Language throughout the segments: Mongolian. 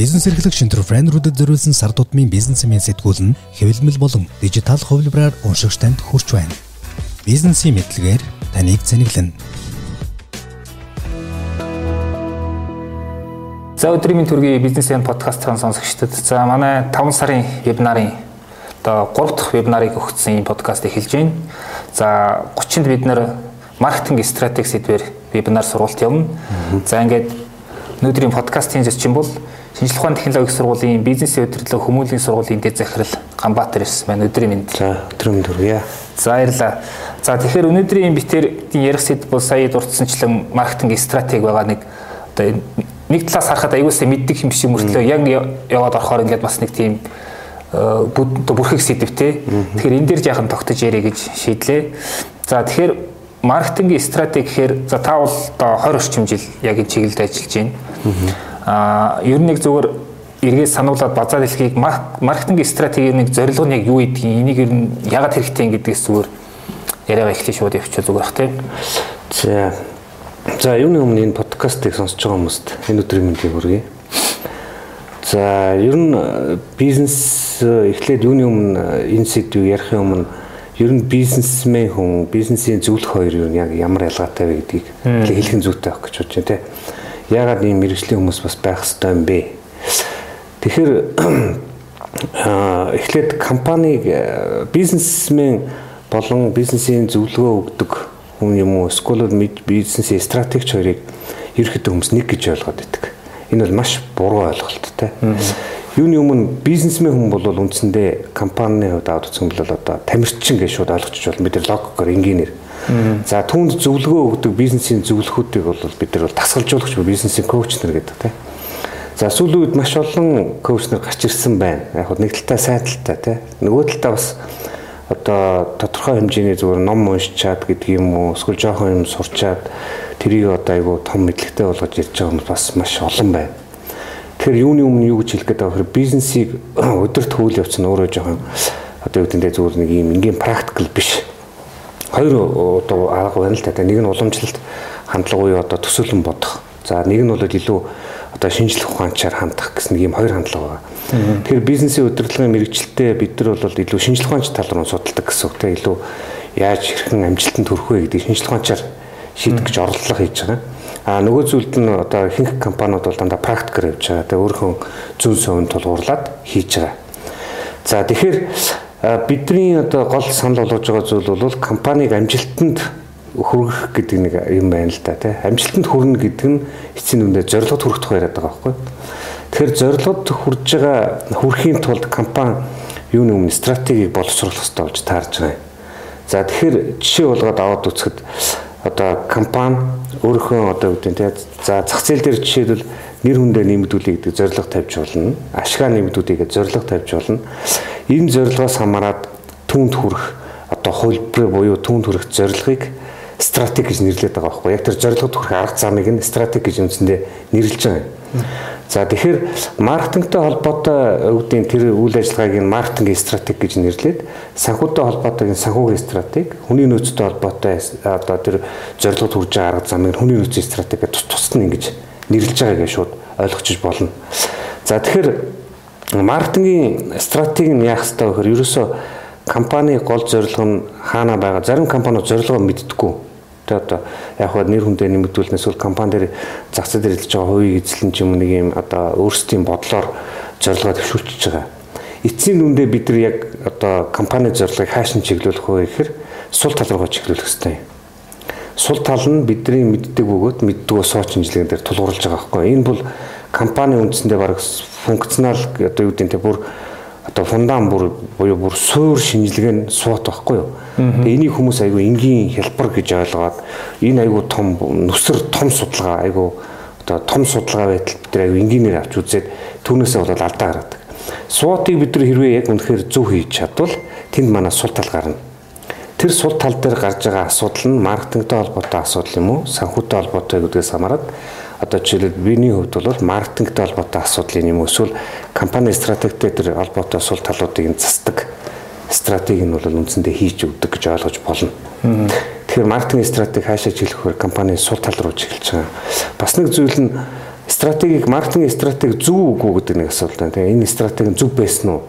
Бизнес эрхлэг шинтерпренерүүдэд зориулсан сар тутмын бизнесмен сэтгүүл нь хэвлэмэл болон дижитал хувилбараар уншигч танд хүрч байна. Бизнесийн мэдлэгээр таныг зэниглэнэ. За өдрийн төргийн бизнесмен подкастын сонсогчдод за манай 5 сарын вебинарын одоо 3 дахь вебинарыг өгсөн энэ подкаст эхэлж байна. За 30-нд бид нэр маркетинг стратеги сэдвээр вебинар сургалт явна. За ингээд өнөөдрийн подкастын зочин бол Шинжлэх ухааны технологийн сургуулийн бизнесийн удирдлага хүмүүлийн сургуулийн дэд захирал Ганбаатар эс маань өдрийн мэнд. За өдрийн мэнд хүргье. За баярлалаа. За тэгэхээр өнөөдрийн битээр ярих сэд бол сая дурдсанчлан маркетинг стратеги байгаа нэг одоо нэг талаас харахад аюулсаа мэддэг юм шиг мөртлөө яг яваад орохоор ингээд бас нэг тийм э, бүрхэг сэдвтэй. Тэгэхээр энэ дээр яахан тогтож ярэ гэж шийдлээ. За тэгэхээр маркетинг стратеги гэхээр за та бол одоо 20 орчим жил яг энэ чиглэлд ажиллаж байна. Аа ер нь нэг зүгээр эргээд сануулад базар дэлхийг маркетинг стратегийн нэг зорилго нь яг юу гэдгийг энийг ер нь ягаад хэрэгтэй юм гэдгээс зүгээр яриагаа эхлэх шууд явчихвал зүгээр бах тийм. За. За юуны өмнө энэ подкастыг сонсож байгаа хүмүүст энэ өдрийн мэндийг хүргэе. За ер нь бизнес эхлээд юуны өмнө энэ сэдвийг ярихын өмнө ер нь бизнесмен хүн бизнесийн зөвлөх хоёр юу яг ямар ялгаатай вэ гэдгийг хэлхэн зүйтэй авах гэж бодож байна тийм ягаад ийм мэрэгжлийн хүмүүс бас байх хэрэгтэй юм бэ? Тэгэхээр эхлээд компаниг бизнесмен болон бизнесийн зөвлөгөө өгдөг хүн юм уу эсвэл бизнесийн стратегч хоёрыг ерөөхдөө хүмүүс нэг гэж ойлгоод байдаг. Энэ бол маш буруу ойлголттой. Юуны өмнө бизнесмен хүн бол үндсэндээ компанийн хувьд аваад үзсэн бол одоо тамирчин гэж шууд ойлгочих бол нар логикоор инженеэр За түүнд зөвлөгөө өгдөг бизнесийн зөвлөхүүдийг бол бид нар бол тасгалжуулагч бизнесийн коуч нар гэдэг тийм. За сүүлийн үед маш олон коуч нар гарч ирсэн байна. Яг хөө нэг талдаа сайн талтай тийм. Нөгөө талдаа бас одоо тодорхой хэмжээний зүгээр ном уншчаад гэдэг юм уу эсвэл жоохон юм сурчаад тэрийг одоо айгу том мэдлэгтэй болгож ирж байгаа юм бас маш олон байна. Тэгэхээр юуны өмнө юу гэж хэлэх гээд байгаа вэ? Бизнесийг өдөрт хөвөл явуулсан өөрөө жоохон одоо юу гэдэг нь зүгээр нэг юм ингийн практикл биш хоёр одоо арга байна л та. Нэг нь уламжлалт хандлага уу одоо төсөөлөн бодох. За нэг нь бол илүү одоо шинжлэх ухаанчаар хандах гэсэн нэг юм хоёр хандлага байна. Тэгэхээр бизнесийн удирдлагын мэрэгчлэлтэй бид нар бол илүү шинжлэх ухаанч тал руу судалдаг гэсэн үг те илүү яаж хэрхэн амжилтанд хүрэх вэ гэдэг шинжлэх ухаанчаар шийдэх гэж оролдлого хийж байгаа. А нөгөө зүйлд нь одоо ихэнх компаниуд бол дандаа практикээр явж байгаа. Тэгээ өөрхөн зүүн совын тулгуурлаад хийж байгаа. За тэгэхээр бидний одоо гол санал болгож байгаа зүйл бол компаниг амжилтанд хүргэх гэдэг нэг юм байна л да тий. Амжилтанд хүрнэ гэдэг нь эцсийн үндэ зорилгод хүрэх яриад байгаа байхгүй. Тэгэхээр зорилгод хүрж байгаа хүрэхийн тулд компани юуны өмнө стратегийг боловсруулах хэрэгтэй болж таарж байгаа юм. За тэгэхээр жишээ болгоод аваад үзэхэд одоо компани өөрийнхөө одоо үүдэн тий за зах зээл дээр жишээлбэл нэр хүндээ нэмэгдүүлэх гэдэг зорилго тавьж болно. Ашгаа нэмэгдүүлэхэд зорилго тавьж болно энэ зорилгоос хамаарат түүнд хүрэх одоо хувилбар буюу түүнд хүрэх зорилгыг стратеги гэж нэрлэдэг байгаа байхгүй яг тэр зорилгод хүрэх арга замыг нь стратеги гэж үндсэндээ нэрлэж байгаа юм. За тэгэхээр маркетингтэй холбоотой өвдийн тэр үйл ажиллагааг нь маркетингийн стратеги гэж нэрлээд санхүүтэй холбоотойг нь санхүүгийн стратеги, хүний нөөцтэй холбоотой одоо тэр зорилгод хүрж байгаа арга замыг хүний нөөцийн стратеги гэж тусад нь ингэж нэрлэж байгааг шууд ойлгочих болно. За тэгэхээр маркетингийн стратеги нь яах хэрэгтэй вэ гэхээр ерөөсөө компани гол зорилго нь хаана байгаа. Зарим компаниуд зорилгоо мэддэггүй. Тэ одоо яг хаа нэр хүндээ нэмэгдүүлнэ эсвэл компани дээр зах зээл дээр хэлж байгаа хувийг эзлэн ч юм нэг юм одоо өөрсдийн бодлоор зорилгоо төвшүүлчихэж байгаа. Эцсийн дүндээ бид нар яг одоо компани зорилгыг хаашин чиглүүлэх вэ гэхээр сул тал руугаа чиглүүлэх хэрэгтэй юм. Сул тал нь бидний мэддэг бөгөөд мэддэг сууч шинжилгээнд дээр тулгуурлаж байгаа байхгүй. Энэ бол компани үндсэндээ баг функционал одоо юу гэдэг нь бүр одоо фундаан бүр буюу бүр суур шинжилгээ нь суут байхгүй юу. Тэгээ энийг хүмүүс айгүй энгийн хялбар гэж ойлгоод энэ айгүй том нүсэр том судалгаа айгүй одоо том судалгаа байтал бид айгүй энгийнээр авч үзээд түүнээсээ бол алдаа гаргадаг. Суутыг бид нар хэрвээ яг үнэхээр зөв хийж чадвал тэнд манай сул тал гарна. Тэр сул тал дээр гарч байгаа асуудал нь маркетингтэй холбоотой асуудал юм уу, санхүүтэй холбоотой гэдгээс хамаарат одоо жишээлбэл биений хувьд бол маркетингтэй холбоотой асуудал юм эсвэл компани стратегтэй тэр холбоотой сул талуудыг нь засдаг стратеги нь бол үндсэндээ хийж өгдөг гэж ойлгож болно. Тэгэхээр маркетинг стратеги хаашаа чиглэхээр компани сул тал руу чиглэж байгаа. Бас нэг зүйл нь стратегийг маркетинг стратеги зөв үгүй гэдэг нэг асуулт байна. Тэгээ энэ стратеги зөв байсан уу?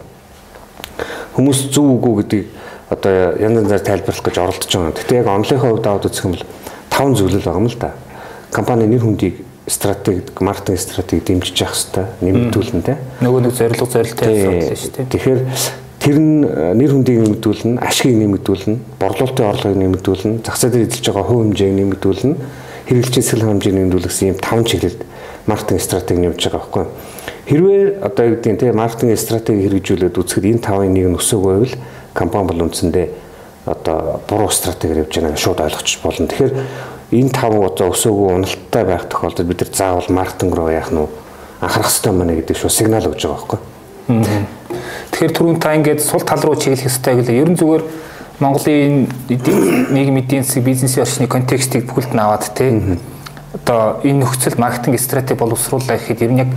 Хүмүүс зөв үгүй гэдгийг одоо янз янзаар тайлбарлах гэж оролдож байгаа. Гэхдээ яг онлынхаа хувьд аваад үзэх юм бол таван зүйлэл байгаа юм л да. Компани нэр хүндийг стратеги, маркетинг стратеги дэмжиж явах хэрэгтэй, нэмэгдүүлнэ те. Нөгөө нэг зорилго зорилттой асуудал шүү дээ. Тэгэхээр тэр нь нэр хүндийг нэмэгдүүлнэ, ашгийг нэмэгдүүлнэ, борлуулалтын орлогыг нэмэгдүүлнэ, зах зээл дээр эзэлж байгаа хувь хэмжээг нэмэгдүүлнэ, хэрэглэгчийн сэлэн хэмжээг нэмэгдүүлэх гэсэн ийм таван чиглэлд маркетинг стратеги нэмж байгаа байхгүй юу? Хэрвээ одоо юу гэдэг нь те маркетинг стратеги хэрэгжүүлээд үзэхэд энэ тавын нэг нь өсөөгүй байвал компани бол үндсэндээ одоо буруу стратегиэр явж байгааг шууд ойлгочих болно. Тэгэхээр энэ тав одоо өсөөгүй уналттай байх тохиолдолд бид нар заавал маркетинг руу яах нь анхаарах хэрэгтэй мэнэ гэдэг шүү сигнал өгж байгаа байхгүй. Тэгэхээр түрүүн та ингээд сул тал руу чиглэх хэрэгтэй гэлээ. Ерөн зүгээр Монголын нийгмийн эдийн засаг бизнесийн орчны контекстыг бүхэлд нь аваад те одоо энэ нөхцөл маркетинг стратеги боловсруулах гэхэд ер нь яг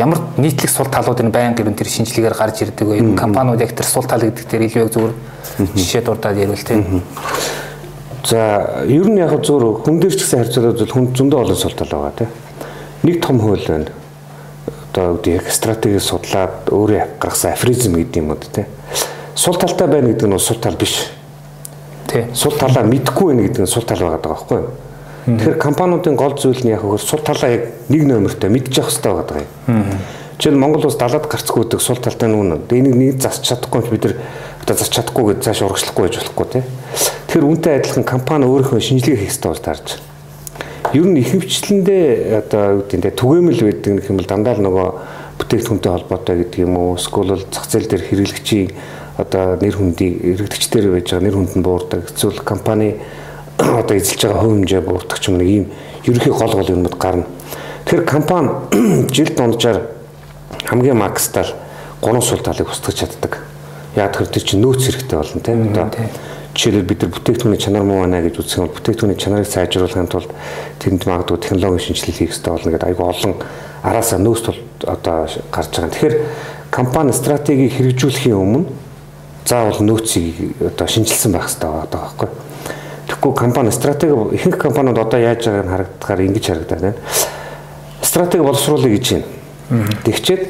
ямар нийтлэг сул талууд энэ байнга ер нь тэр шинжилгээгээр гарч ирдэг вэ? Энэ компаниуд яг тэр сул тал гэдэг дээр илүү яг зүгээр жишээ дурдаад ярил те. За ер нь яг зур хүн дээр ч гэсэн харьцуулаад бол хүн зөндөө олон сул тал байгаа тийм. Нэг том хууль байна. Одоо үүдээ яг стратеги судлаад өөрөө гаргасан афризм гэдэг юм уу тийм. Сул талтай байна гэдэг нь сул тал биш. Тий. Сул талаа мэдхгүй байна гэдэг нь сул тал байгаа байхгүй юу? Тэгэхээр компаниудын гол зүйл нь яг хөр сул талаа яг нэг номертой мэдчих хэрэгтэй байгаа юм. Жишээл Монгол улс далаад гарцгүй гэдэг сул талтай нүн. Энийг нэг засч чадахгүй бид нар одоо засч чадахгүй гэж цааш урагшлахгүй байж болохгүй тийм. Тэр үнтэй адилхан компани өөрийнхөө шинжилгээ хийх ёстой болж таарч. Ер нь ихэвчлэндээ одоо юу гэдэг нь түгээмэл байдаг гэх юм бол дандаа л нөгөө бүтээгдэхүүнтэй холбоотой гэдэг юм уу? Эсвэл зах зээл дээр хэрэглэгчийн одоо нэр хүндийг эргэдэгчдэр байж байгаа нэр хүнд нь буурдаг. Эсвэл компани одоо эзэлж байгаа хувь хэмжээ буурдаг ч юм нэг ийм ерөнхий гол гол юмуд гарна. Тэгэхээр компани жил дунджаар хамгийн макстал гурван сул талыг устгах чаддаг. Яг тэр чинь нөөц хэрэгтэй болно тийм одоо жишээлбэл бид нар бүтээгдэхүүний чанар муу байна гэж үзсэн бол бүтээгдэхүүний чанарыг сайжруулахын тулд тэнд магадгүй технологийн шинжилгээ хийх хэрэгтэй болно гэдэг айгүй олон араасаа нөөц тул одоо гарч байгаа. Тэгэхээр компани стратегийг хэрэгжүүлэхийн өмнө заавал нөөцийг одоо шинжилсэн байх хэрэгтэй байгаа байхгүй. Тэгэхгүй компани стратеги ихэнх компаниуд одоо яаж байгааг нь харагдахаар ингэж харагдаад байна. Стратеги боловсруулах гэж байна. Тэгчээд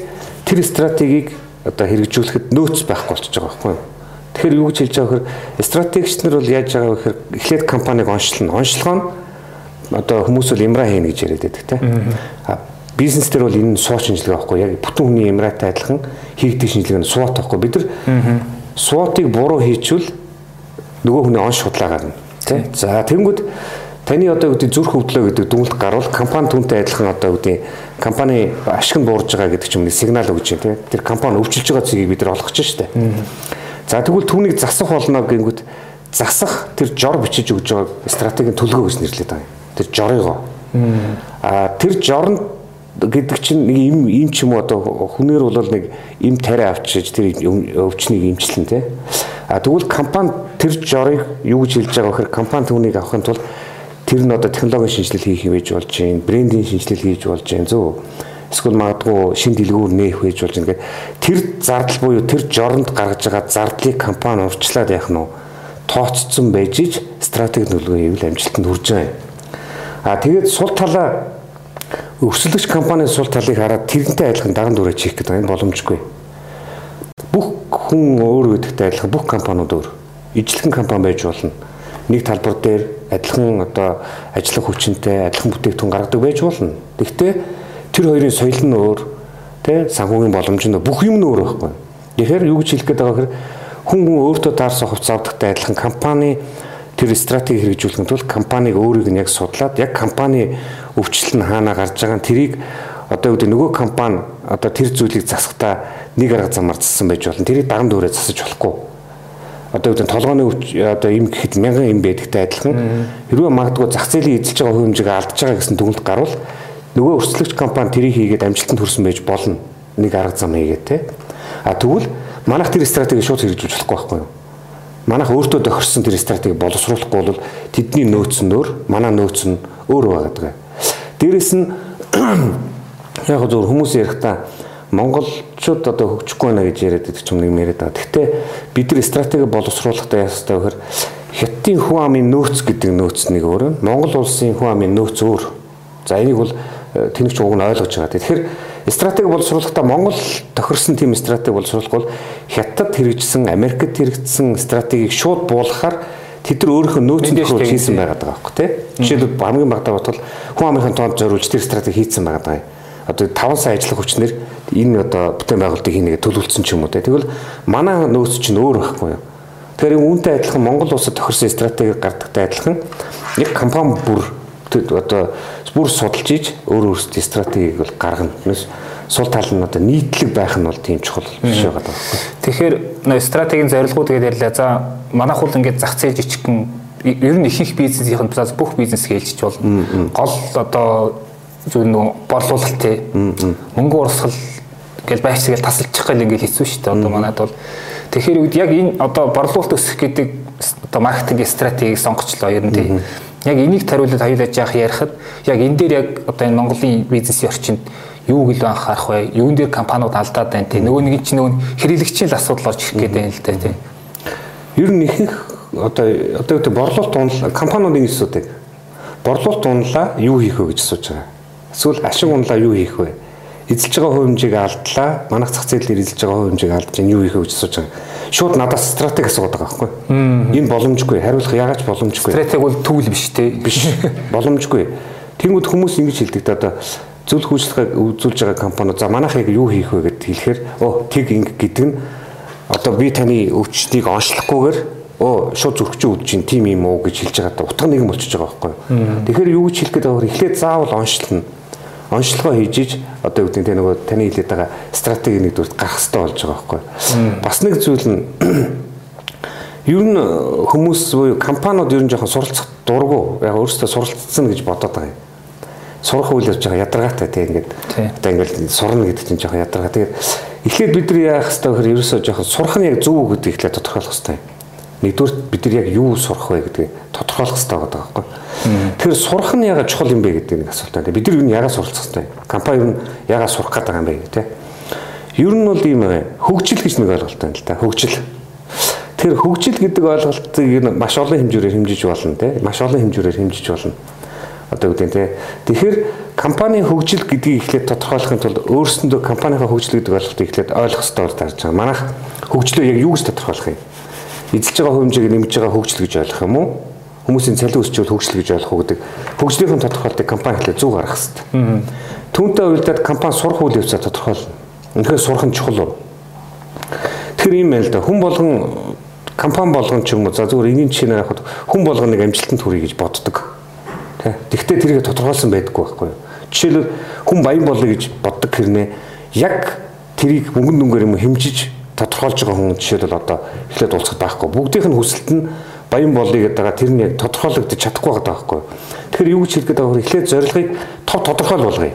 тэр стратегийг одоо хэрэгжүүлэхэд нөөц байхгүй болчихж байгаа байхгүй юу? Тэгэхээр юу гэж хэлж байгаа вэхээр стратегч нар бол яаж байгаа вэ гэхээр эхлээд компаниг онцлно. Онцлогоо нь одоо хүмүүс бол имра хийнэ гэж яриад байдаг тийм. А бизнес дээр бол энэ суу шинжилгээ байхгүй яг бүтэн хүний имратай адилхан хийгдэх шинжилгээ нь суут байхгүй. Бид нар суутыг буруу хийчихвэл нөгөө хүний онц худлаа гарна. Тий. За тэнгүүд таны одоо үүдээ зүрх өвдлөө гэдэг дүнэлт гарвал компани түнтэй адилхан одоо үүдээ компани ашиг нь буурж байгаа гэдэг ч юм уу сигнал өгч тий. Тэр компани өвчлөж байгаа цэгийг бид нар олох гэж штэ. За тэгвэл түүнийг засах болно гингүүд засах тэр жор бичиж өгж байгаа стратегийн төлгөө гэж нэрлэдэг байгаа юм. Тэр жорыгоо. Аа тэр жорнд гэдэг чинь нэг им им ч юм уу одоо хүнээр бол нэг им тариа авчиж тэр өвчнийг имчлэн тий. А тэгвэл компани тэр жорыг юу гэж хэлж байгаа вэ гэхээр компани түүнийг авахын тулд тэр нь одоо технологийн шинжилэл хийх байж болж байна, брендинг шинжилэл хийж болж байна зөв. Эсвэл магадгүй шин дэлгүүр нээх байж болж ингээд тэр зардал буюу тэр жоронд гаргаж байгаа зардлыг компани урьдчилаад яах нь вэ? тооцсон байж иж стратеги нөлөө ивэл амжилтанд хүрж байгаа юм. А тэгээд сул талаа өрсөлдөгч компанийн сул талыг хараад тэрнтэй адилхан даган дүрээ чих гэдэг энэ боломжгүй. Бүх хүн өөр гэдэгтэй адилхан бүх компаниуд өөр. Ижлэгэн компани байж болно нэг талбар дээр адилхан одоо ажиллах хүчинтэй адилхан бүтээгдэхүүн гаргадаг байж болно. Гэхдээ тэр хоёрын соёл нь өөр, тэ санхүүгийн боломж нь бүх юм нь өөр байхгүй. Тэгэхээр юу гэж хэлэх гээд байгаа хэрэг хүн хүн өөртөө даарсан хувьц авдагтай адилхан компани тэр стратеги хэрэгжүүлэхэд тул компаниг өөрийг нь яг судлаад яг компани өвчлөл нь хаана гарч байгаа нь тэрийг одоо үүдээ нөгөө компани одоо тэр зүйлийг засахтаа нэг арга замаар зассан байж болно. Тэрийг даган дүүрээ засаж болохгүй. Одоо үүдэн толгооны одоо им гэхэд мянган им байдагтай адилхан. Хэрвээ магадгүй зах зээлийн эзэлж байгаа хөрөмжийг алдж байгаа гэсэн дүгнэлт гарвал нөгөө өрсөлдөгч компани тэрийг хийгээд амжилтанд хүрсэн байж болно. Нэг арга зам хийгээд те. А тэгвэл манайх тэр стратеги шууд хэрэгжүүлж болохгүй байхгүй юу? Манайх өөртөө тохирсон тэр стратеги боловсруулахгүй бол тэдний нөөц нь өөр манай нөөц нь өөр байгаад байгаа дээрэс нь яг зөв хүмүүс ярихдаа монголчууд одоо хөгжихгүй байна гэж яриад байдаг ч юм нэг яриад байгаа. Гэхдээ бид нар стратеги боловсруулахдаа яастай вэхэр хятадын хүн амын нөөц гэдэг нөөц нэг өөр. Монгол улсын хүн амын нөөц өөр. За энийг бол тэнэгч уг нь ойлгож байгаа. Тэгэхээр стратеги боловсруулахдаа Монгол тохирсон тийм стратеги боловсруулах бол хятад хэрэгжсэн, Америкт хэрэгжсэн стратегийг шууд буулгахаар тэд нар өөрийнхөө нөөцөнд рүү хийсэн байгаад байгаа байхгүй тий. Жишээлбэл хамгийн багтаа бодвол хүн амынхын тоонд зориулж тэр стратеги байгаад байгаа юм. Одоо 5 сая ажиллах хүчнэр энэ одоо бүтээн байгуулалтыг хийнэ төлөвлөсөн ч юм уу тий. Тэгвэл манай нөөц чинь өөр байхгүй юу? Тэгэхээр үүнтэй адилхан Монгол улсад тохирсон стратеги гардагтай адилхан нэг компани бүр одоо бүр судалж ийж өөр өөрсдийн стратегийг бол гаргана. Тэрнээс сул тал нь одоо нийтлэг байх нь бол тийм чухал биш байгаа даа. Тэгэхээр стратегийн зорилгууд гэдэг ярьлаа. За манайх бол ингээд зах зээл жижигхэн ер нь ихэнх бизнесийн талаас бүх бизнес хэлжиж болно. Гол одоо зөв нэг борлуулалт тий. Мөнгө урсгал гэл байш тэгэл тасалчих гэл ингээд хэцүү шүү дээ. Одоо манайд бол тэгэхээр үед яг энэ одоо борлуулалт өсөх гэдэг одоо маркетингийн стратегийг сонгочлоо ер нь тий Яг энийг тариулаад хоёулаа жаах ярихад яг энэ дээр яг одоо энэ Монголын бизнесийн орчинд юу гэлөө анхаарах вэ? Юун дээр компаниуд алдаад байна те. Нөгөө нэг чинь нөгөө хэрэглэгчийн л асуудал болж ирэх гээд байна л да те. Ер нь ихэнх одоо одоо гэдэг борлуулалт унал компаниудын асуудыг борлуулалт унлаа юу хийх вэ гэж асууж байгаа. Эсвэл ашиг унлаа юу хийх вэ? Эзэлж байгаа хувь хэмжээг алдлаа. Манайх зах зээлээр эзэлж байгаа хувь хэмжээг алдж чинь юу хийх вэ гэж асууж байгаа шууд надаас стратеги асууад байгаа байхгүй. Энэ боломжгүй. Хариулах яагаад боломжгүй. Стратеги бол төвл биш те. Биш. Боломжгүй. Тэнгүүд хүмүүс ингэж хэлдэг та одоо зөвл хөгжлөгөө үзүүлж байгаа компаниуд за манайхыг юу хийх вэ гэд хэлэхээр оо тэг ингэ гэдэг нь одоо би таны өвчтнийг онцлохгүйгээр оо шууд зүрхч үүд чинь тим юм уу гэж хэлж байгаа та утга нэгэн болчихж байгаа байхгүй. Тэгэхээр юу гэж хэлэх гээд байгаа вэ? Эхлээд заавал онцлно онцлогоо хийж одоо юу гэдэг нөгөө таны хэлээд байгаа стратеги нэг дүрт гарах хэрэгтэй болж байгаа байхгүй. Бас нэг зүйл нь ер нь хүмүүс буюу компаниуд ер нь жоохон суралцах дургу яг өөрөөсөө суралцсан гэж бодоод байгаа юм. Сурах үйл явж байгаа ядаргаатай тийм ингээд одоо ингээд сурна гэдэг чинь жоохон ядаргаа. Тэгээд эхлээд бид нар яах хэрэгтэй вэ гэхээр ерөөсөө жоохон сурах нь яг зөв үү гэдгийг эхлээд тодорхойлох хэрэгтэй нэгдүгээр бид нар яг юу сурах вэ гэдгийг тодорхойлох хэрэгтэй байгаа байхгүй. Тэгэхээр сурах нь ягаад чухал юм бэ гэдэг нэг асуулт байна. Бид нар юу ягаад суралцах хэрэгтэй? Компани юу ягаад сурах гэдэг юм бэ гэх тээ. Ер нь бол ийм хөгжил гэж нэг ойлголт байна л да. Хөгжил. Тэр хөгжил гэдэг ойлголтыг маш олон хэмжүүрээр хэмжиж болно те. Маш олон хэмжүүрээр хэмжиж болно. Одоо үгүй те. Тэгэхээр компанийн хөгжил гэдгийг эхлээд тодорхойлохын тулд өөрсөндөө компанийн хөгжил гэдэг ойлголтыг эхлээд ойлгох хэрэгтэй болж байгаа. Манайх хөгжлөө яг юу гэж тодорхойлох юм? Эзэлж байгаа хэмжээг нэмж байгаа хөгжил гэж ойлгох юм уу? Хүмүүсийн цалин өсчүүл хөгжил гэж ойлгох уу гэдэг хөгжлийн тодорхойлтыг компани хэлээ зүг гаргах хэрэгтэй. Түүнтэй уялдаад компани сурах үйл явцаа тодорхойлно. Үнэхээр сурах нь чухал уу? Тэр юм байл да. Хүн болгон компани болгон ч юм уу за зүгээр энгийн жишээ харахад хүн болгоныг амжилтанд хүргье гэж боддог. Тэ. Тэгвэл тэрийг тодорхойлсон байдаггүй байхгүй юу? Жишээлбэл хүн баян болъё гэж боддог хэрнээ яг тэрийг мөнгөн дүнгээр юм хэмжиж тодорхойлж байгаа хүн жишээлбэл одоо эхлээд уулзах байхгүй. Бүгдийнх нь хүсэлт нь баян болъё гэдэг байгаа тэр нь яг тодорхойлогдож чадахгүй байгаа байхгүй. Тэгэхээр юу гэж хэлгээд байгаа вэ? Эхлээд зорилгыг тов тодорхойл болгоё.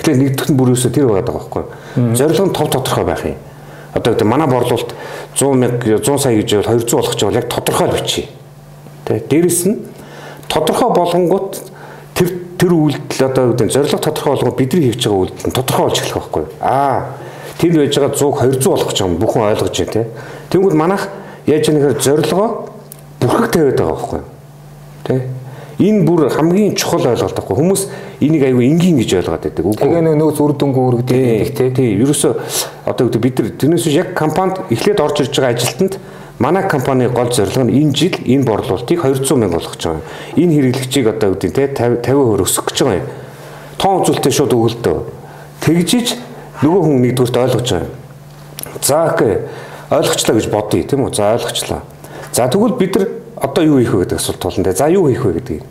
Тэгэхээр нэгдүгээр нь бүр юусоо тэр байгаа байхгүй. Зорилго нь тов тодорхой байх юм. Одоо гэдэг манай борлуулалт 100 мянга 100 сая гэж 200 болох ч яг тодорхойл бичиж. Тэ дээрэс нь тодорхой болгонгууд тэр тэр үйлдэл одоо гэдэг зорилго тодорхой болгоод бидний хийж байгаа үйлдэл нь тодорхой болж эхлэх байхгүй. Аа тэр байж байгаа 100 200 болох ч юм бүхэн ойлгож байна тий. Тэнгүүд манайх яаж нэхэр зорилгоо бүрхэг тавиад байгаа байхгүй юу? Тий. Энэ бүр хамгийн чухал ойлголт байхгүй хүмүүс энийг аюу энгийн гэж ойлгоод байдаг. Үгүй. Нэг нөөц үр дүнгүй үргэлдэг тий. Тий. Ерөөсөө одоо гэдэг бид нар тэрнээс яг компанид эхлээд орж ирж байгаа ажилтнанд манай компани гол зорилго нь энэ жил энэ борлуулалтыг 200 мянга болгож байгаа. Энэ хэрэглэгчийг одоо гэдэг тий 50 50% өсгөх гэж байгаа юм. Тоон үзүүлэлтээ шууд өгөлдөө. Тэгжиж нөгөө хүн нэгдүгürt ойлгож байгаа юм. За окей ойлгочлаа гэж бодъё тийм үү? За ойлгочлаа. За тэгвэл бид нар одоо юу хийх вэ гэдэг асуулт болно те. За юу хийх вэ гэдэг.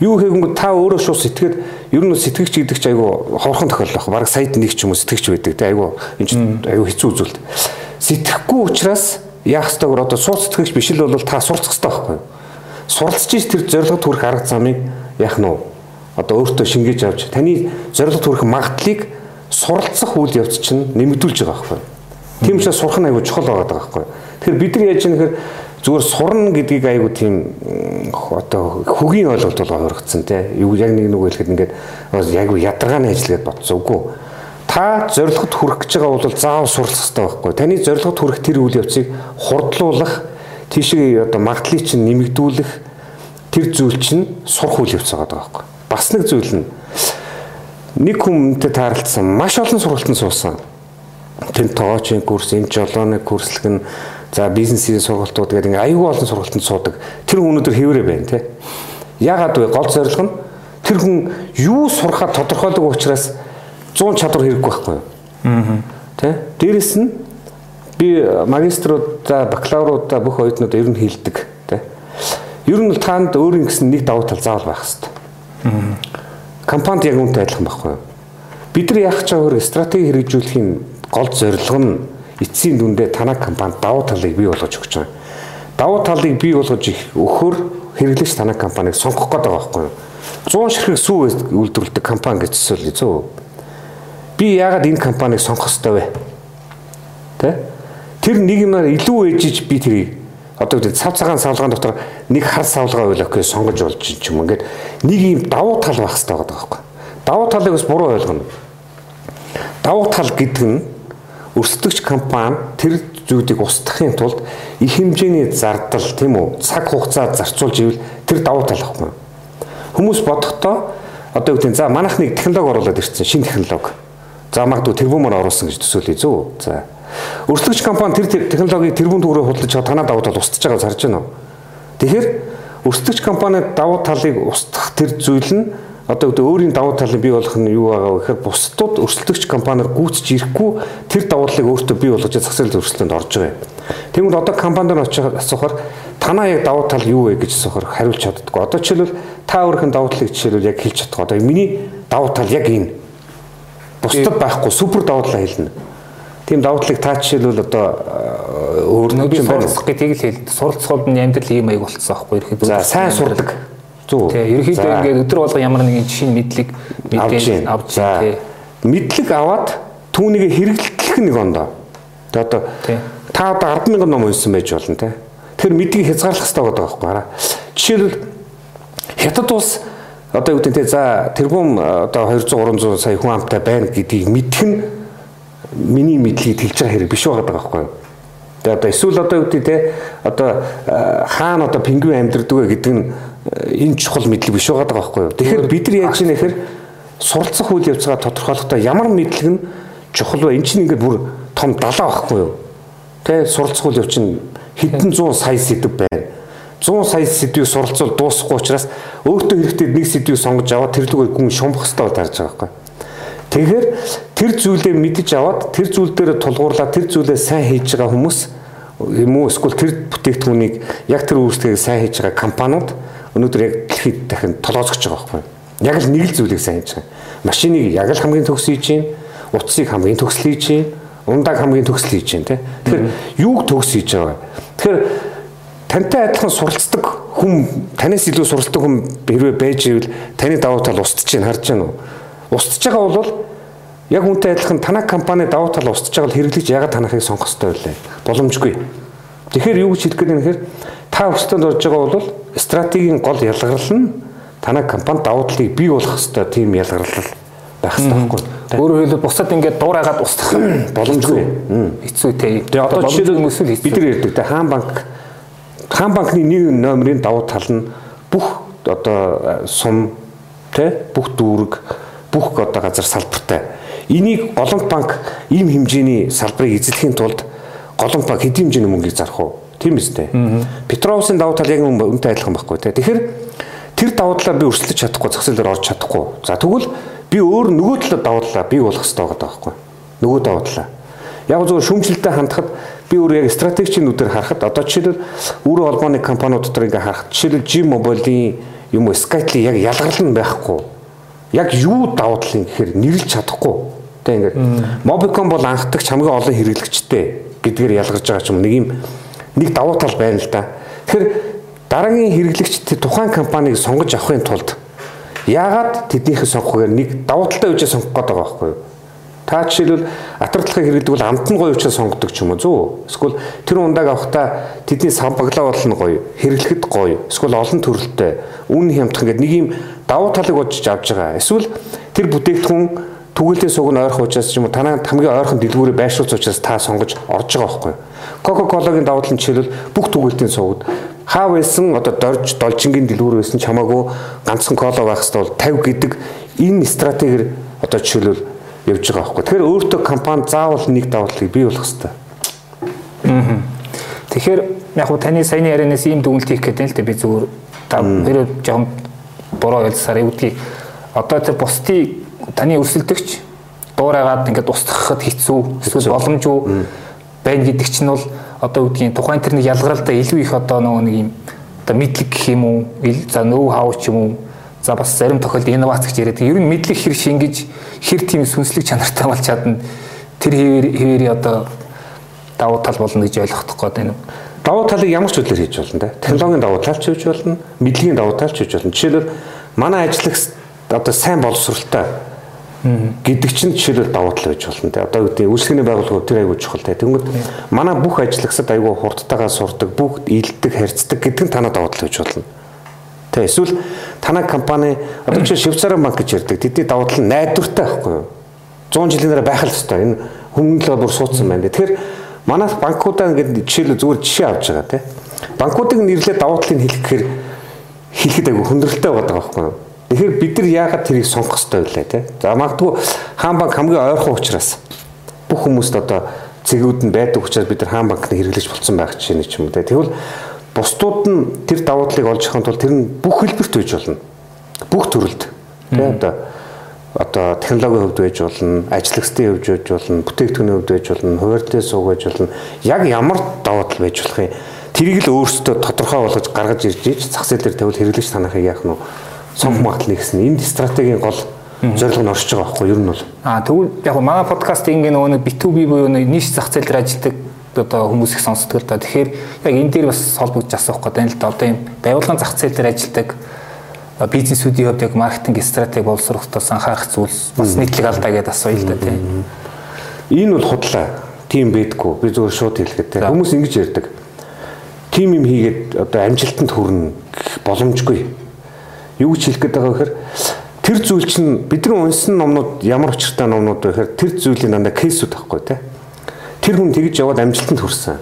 Юу хийгэнгүү та өөрөө шууд сэтгэхэд ер нь сэтгэгч гэдэг чи айгу ховорхон тохиолдол баг. Бараг саяд нэг ч юм уу сэтгэгч байдаг те. Айгу энэ чинь айгу хэцүү үзүүлэлт. Сэтгэхгүй учраас яах ёстойгоор одоо сууц сэтгэгч биш л бол та сурцах ёстой байхгүй юу? Суралцж ич тэр зорилгод хүрэх арга замыг яах нь вэ? Одоо өөртөө шингээж авч таны зорилгод хүрэх магадлалыг суралцах үйл явц чинь нэмэгдүүлж байгаа байхгүй. Тийм учраас сурах нь аягүй чухал байгаа байхгүй. Тэгэхээр бид нар яаж нэхэр зүгээр сурна гэдгийг аягүй тийм одоо хөгийн ойлголт бол хоригдсан те. Юу яг нэг нэг хэлэхэд ингээд яг ядаргааны ажил гэдээ бодсон үгүй. Та зорилгод хүрэх гэж байгаа бол заавал суралцах хэрэгтэй байхгүй. Таны зорилгод хүрэх тэр үйл явцыг хурдлуулах, тийшээ одоо магадлалыг чинь нэмэгдүүлэх тэр зүйл чинь сурах үйл явц байгаа байхгүй. Бас нэг зүйл нь нэг хүмүүнтэй тааралцсан маш олон сургалтанд суусан. Тэн тоочийн курс, энэ жолооны курслэг нь за бизнесийн сургалтууд гэдэг ингээ аюул олон сургалтанд суудаг. Тэр өнөөдөр хэвээрээ байна те. Яагаад вэ? Гол зорилго нь тэр хүн юу сурахад тодорхойлог учраас 100 чадвар хэрэггүй байхгүй юу? Аа. Тэ? Дээрэс нь би магиструудаа, бакалавруудаа бүх оюутнууд ер нь хилдэг, тэ? Ер нь таанд өөрийн гэсэн нэг давуу тал заавал байх хэрэгтэй. Аа. Компанид яг үнтэй адилхан байхгүй юу? Бид нар яах ч өөр стратеги хэрэгжүүлэхийн гол зорилго нь эцсийн дүндээ танай компанид давуу талыг бий болгож өгч байгаа. Давуу талыг бий болгож өгөхөр хэрэглэгч танай компанийг сонгох гэдэг байгаа байхгүй юу? 100 ширхэг сүү үйлдвэрлэдэг компани гэж төсөөлье зөө. Би яагаад энэ компанийг сонгох ёстой вэ? Тэ? Тэр юмар илүү ээжиж би тэрийг одоо гэдэг цав цагаан савлгаан дотор нэг хар савлгаа байлгах гэж сонгож болж юм. Ингээд нэг юм давуу тал байх хэрэгтэй байгаа байхгүй. Давуу талыг бас буруу ойлгоно. Давуу тал гэдэг нь өрсөлдөгч компани тэр зүйлийг устгахын тулд их хэмжээний зардал тийм үү цаг хугацаа зарцуулж ивэл тэр давуу тал ахгүй. Хүмүүс бодохдоо одоо гэдэг за манайх нэг технологи оруулаад ирсэн шинэ технологи. За магадгүй тэрбумаар оруулсан гэж төсөөлөе зөө. За өрсөлдөгч компани тэр технологиг тэрбум төгрөгөөр худалдаж танаа давуу тал устж байгааг харж байна уу? Тэгэхээр өрсөлдөгч компани давуу талыг устгах тэр зүйл нь одоо өөрийн давуу талыг бий болгох нь юу байгаа вэ гэхээр бусдууд өрсөлдөгч компаниар гүйцэж ирэхгүй тэр давуу талыг өөртөө бий болгож зах зээл зөрчилдөнд орж байгаа юм. Тэгмэд одоо компанид очиж асуухаар танаа яг давуу тал юу вэ гэж асуухаар хариулж чаддаггүй. Одоо жишээлбэл та өөрийнхөө давуу талыг жишээлбэл яг хэлж чадах. Одоо миний давуу тал яг энэ. Бусдад байхгүй супер давуу талаа хэлнэ. Тийм давуу талыг та жишээлбэл одоо өөр нэг юм суралцах гэдгийг л хэлдэг. Суралцахад нь амьдрал ийм маяг болцсон байхгүй ерхэд. За сайн сурдаг Зүг. Тэгээ ерөнхийдөө ингээд өдөр болго ямар нэгэн жишийн мэдлэг мэдээ авч тий. Мэдлэг аваад түүнийг хэрэглэх нэг ондоо. Тэгээ одоо та одоо 100000 ном уншсан байж болно те. Тэр мэдлэгийг хязгаарлах хэрэгтэй байгаа байхгүй хараа. Жишээлбэл хятад улс одоо юу гэдэг те за тэрбум одоо 200 300 сая хүн амтай байна гэдгийг мэдэх нь миний мэдлэгийг хэлж байгаа хэрэг биш байгаа байхгүй юу? Тэгээ одоо эсвэл одоо юу гэдэг те одоо хаана одоо пингвин амьдэрдэг вэ гэдэг нь энэ чухал мэдлэг биш байгаа байхгүй юу. Тэгэхээр бид нар яаж ийм нэхэр суралцах үйл явцгаа тодорхойлохдоо ямар мэдлэг нь чухал вэ? Энд чинь ингээд бүр том далаа байхгүй юу. Тэ суралцах үйл явц нь хэдэн зуун сая сэдв байна. 100 сая сэдвийг суралцвал дуусахгүй учраас өөртөө хэрэгтэй нэг сэдвийг сонгож аваад тэр лүгээр гүн шумбах хэрэгтэй бол тарж байгаа байхгүй. Тэгэхээр тэр зүйлээ мэдж аваад тэр зүйл дээр тулгуурлаад тэр зүйлээ сайн хийж байгаа хүмүүс юм уу эсвэл тэр бүтээгдэхүүнийг яг тэр үйлчлэгийг сайн хийж байгаа компаниуд өнөөдөр яг дэлхийд дахин толгойцож байгаа байхгүй. Яг л нэг л зүйлийг сайн хийж байгаа. Машиныг яг л хамгийн төгс хийж чинь, утсыг хамгийн төгсөл хийж чинь, ундааг хамгийн төгсөл хийж чинь тий. Тэгэхээр юуг төгс хийж байгаа. Тэгэхээр тантай адилхан суралцдаг хүн танаас илүү суралцдаг хүн хэрвээ байж ивэл таны давуу тал устж чинь харж байна уу? Устж байгаа бол яг үнтэй адилхан танай компани давуу тал устж байгаа л хэрэглэж ягаад танахыг сонгох ёстой вэ? Боломжгүй. Тэгэхээр юу гэж хэлэх гээд хэрэг та өсөлтөнд орж байгаа бол стратегийн гол ялгарл нь танай компани давуу талыг бий болгох ёстой тийм ялгарлал байх хэрэгтэй байхгүй. Өөрөөр хэлбэл бусад ингээд дуурайгаад устгах боломжгүй. Хэцүү те. Тэгээ одоо жишээлбэл өсвөл бид нар ярьдаг те хаан банк хаан банкны нэг номерын давуу тал нь бүх одоо сум те бүх дүүрэг бүх одоо газар салбартай. Энийг голомт банк ийм хэмжээний салбарыг эзлэхийн тулд голомт банк хэдийн хэмжээний мөнгийг зарах уу? Тийм биз дээ. Петроусын давуу тал яг үнтэй адилхан байхгүй те. Тэгэхээр тэр давуу талаар би өрсөлдөж чадахгүй, зээлээр орж чадахгүй. За тэгвэл би өөр нөгөө талаа давуу талаа бий болох хэрэгтэй байгаа байхгүй. Нөгөө давуу талаа. Яг зөв шүмжлэлтэй хандахад би өөр яг стратегичийн нүдээр харахад одоо жишээлбэл үр холбооны компаниуд дотор ингээ харахад жишээлбэл G-Mobile-ийн юм уу Skytel яг ялгарлал нь байхгүй. Яг юу давуу тал юм гэхээр нэрлж чадахгүй. Тэ ингээд Mobicom бол анхдагч хамгийн олон хэрэглэгчтэй гэдгээр ялгарч байгаа ч юм нэг юм нэг давуу тал байна л да. Тэгэхээр дараагийн хэрэглэгч тухайн компанийг сонгож авахын тулд яагаад тэднийхээ сонгохоор нэг давуу талтай үжээ сонгох гэдэг байгаа байхгүй юу? Та жишээлбэл атардлахыг хэрэглэдэг бол амт нь гоё учраас сонгодог ч юм уу зүү. Эсвэл тэр ундааг авахтаа тэдний самбаглаа болно гоё, хэрэглэхэд гоё, эсвэл олон төрөлтэй, үн хямдхан гэдэг нэг юм давуу талыг бодож авч байгаа. Эсвэл тэр бүтээгдэхүүн түгэлтийн суг нь ойрхон учраас ч юм уу танаа хамгийн ойрхон дэлгүүрээ байршуулж учраас та сонгож орж байгаа байхгүй. Coca-Cola-гийн давуу тал нь жишээлбэл бүх түгэлтийн сугууд хаа байсан одоо дорж должингийн дэлгүүр байсан ч хамаагүй ганцхан кола байх бол 50 гэдэг энэ стратегиэр одоо жишээлбэл явж байгаа байхгүй. Тэгэхээр өөртөө компани заавал нэг давуу талыг бий болох хэрэгтэй. Аа. Тэгэхээр яг хуу таны саяны ярианаас ийм дүгнэлт хийх гэдэг л дээ би зүгээр та хэрэг жоохон буруу ойлгосаар үүдгийг одоо тэр бусдыг таны өрсөлдөгч дуурайгаад ингээд устгахад хэцүү эсвэл боломжгүй байна гэдэг чинь бол одоо үүдгийн тухайн тэр нэг ялгаралдаа илүү их одоо нөгөө нэг юм одоо мэдлэг гэх юм уу? За нөө хав ч юм уу? За бас зарим тохиолдолд инновац гэж яриад ер нь мэдлэг хэр шингэж хэр тийм сүнслэг чанартай болж чадна тэр хэвээр хэвээрээ одоо давуу тал болно гэж ойлгох гээд байна. Давуу талыг ямар ч үгээр хийж болно да. Технологийн давуу тал ч хийж болно, мэдлэгийн давуу тал ч хийж болно. Жишээлбэл манай ажлагч одоо сайн боловсралтай гэдэг чинь жишээлбэл давуу тал байж болно те. Одоо үүдээ үйлчлэгээний байгууллага тэр аягүй чухал те. Тэнгүүд манай бүх ажлагчид аягүй хурдтайгаа сурдаг, бүгд илддэг, харьцдаг гэдэг нь танаа давуу тал байж болно. Тэ эсвэл танай компани одоо чи Швейцарын банк гэж ярьдаг. Тэдний давуу тал нь найдвартай байхгүй юу? 100 жилийн дараа байх л ёстой. Энэ хүмүүнлээ бүр суудсан байна. Тэгэхээр манайх банкудаа ингээд жишээлбэл зүгээр жишээ авч байгаа тийм. Банкуудыг нэрлээ давуу талыг хэлэх гэхээр хэлэхэд айгүй хүндрэлтэй байгаа байхгүй юу? Тэгэхээр бид нар яагаад тэрийг сонгох хэрэгтэй вэ те? За магадгүй хаан банк хамгийн ойрхон учраас бүх хүмүүст одоо цэгүүд нь байдаг учраас бид нар хаан банкны хэрэглэж болцсон байх чинь ч юм уу те. Тэгвэл бусдууд нь тэр давуу талыг олж авахын тулд тэр нь бүх хэлбэрт байж болно. Бүх төрөлд. Тэ одоо одоо технологийн хувьд байж болно, ажлагчдын хувьд байж болно, бүтээгдэхүүний хувьд байж болно, хуваарьтай сууг байж болно. Яг ямар давуу тал байж болох юм. Тэрийг л өөрсдөө тодорхой болгож гаргаж ирж ийж зах зээл дээр тавил хэрэглэж танахыг яах нь сонх магадлал нэгсэн. Энд стратегийн гол зорилго нь орж байгаа байхгүй юу? Ер нь бол. Аа тэгвэл яг манай подкаст ингээ нөгөө B2B буюу ниш зах зээл дээр ажилладаг одоо хүмүүс их сонсдог л да. Тэгэхээр яг энэ дээр бас холбогдож асуух гэдэг нь л да. Одоо юм байгууллагын зах зээл дээр ажилладаг бизнесүүдийн хувьд яг маркетинг стратеги боловсруулалтаас анхаарах зүйл бас нийтлэг алдаа гэдээ асууя л да тийм. Энэ бол худлаа. Тим бэдгүү. Би зөвхөн шууд хэлгээд те. Хүмүүс ингэж ярьдаг. Тим юм хийгээд одоо амжилтанд хүрнэ боломжгүй. Юу ч хэлэх гээд байгаа гэхээр тэр зүйл чинь бидний унсан номнууд ямар учиртай номнууд вэ гэхээр тэр зүйлийн дандаа кейсүүд байхгүй те. Тэр хүн тэгж яваад амжилтанд хүрсэн.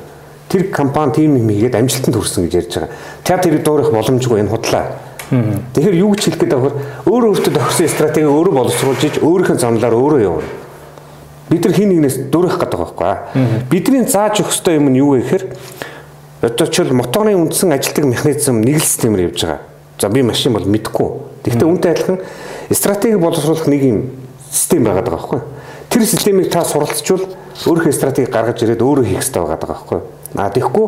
Тэр компани тим юм хийгээд амжилтанд хүрсэн гэж ярьж байгаа. Та тэрийг дуурах боломжгүй энэ худлаа Тэгэхээр юу гэж хэлэх гээд байгаа вэ? Өөр өөртөө тохирсон стратеги өөрөө боловсруулж иж өөрийнхөө замлаар өөрөө явна. Бид нар хин нэгнээс дөрөх гэдэг байгаа байхгүй. Бидний зааж өгөх ёстой юм нь юу вэ гэхээр ч моторны үндсэн ажилтг механизм нэг л системээр явж байгаа. За би машин бол мэдэхгүй. Гэхдээ үүнтэй адилхан стратеги боловсруулах нэг юм систем байгаа даа байхгүй. Тэр системийг та суралцжвал өөрийнхөө стратеги гаргаж ирээд өөрөө хийх хэрэгтэй байгаа байхгүй. А тэгэхгүй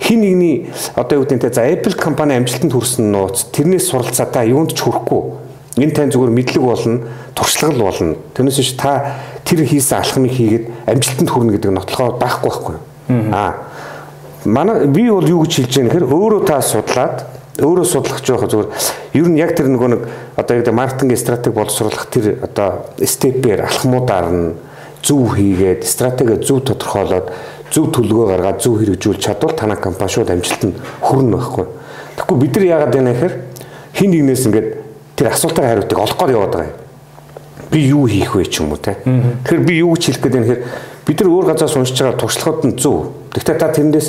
хин нэгний одоо юу гэдэг нь за Apple компани амжилтанд хүрсэн нууц тэрнээс суралцаа та юунд ч хүрэхгүй. Энэ тань зүгээр мэдлэг болно, туршлага болно. Тэрнээс биш та тэр хийсэн алхмыг хийгээд амжилтанд хүрнэ гэдэг нотлохоо байхгүй байхгүй. Аа. Манай би бол юу гэж хэлж байгаа нөхөр өөрөө та судлаад өөрөө судлах жоох зүгээр ер нь яг тэр нөгөө нэг одоо яг маркетинг стратеги боловсруулах тэр одоо степээр алхмуудаар нь зөв хийгээд стратеги зөв тодорхойлоод зөв төлөвлөгөө гаргаад зөв хэрэгжүүлж чадвал танай компани шууд амжилтанд хүрнэ байхгүй. Тэгэхгүй бид нар яагаад байна гэхээр хин нэгнээс ингээд тэр асуултын хариултыг олох гээд яваад байгаа юм. Би юу хийх вэ ч юм уу те. Тэгэхээр би юу гэж хэлэх гээд байна гэхээр бид нар өөр газраас уншиж байгаа туршлагууд нь зөв. Гэхдээ та тэрнээс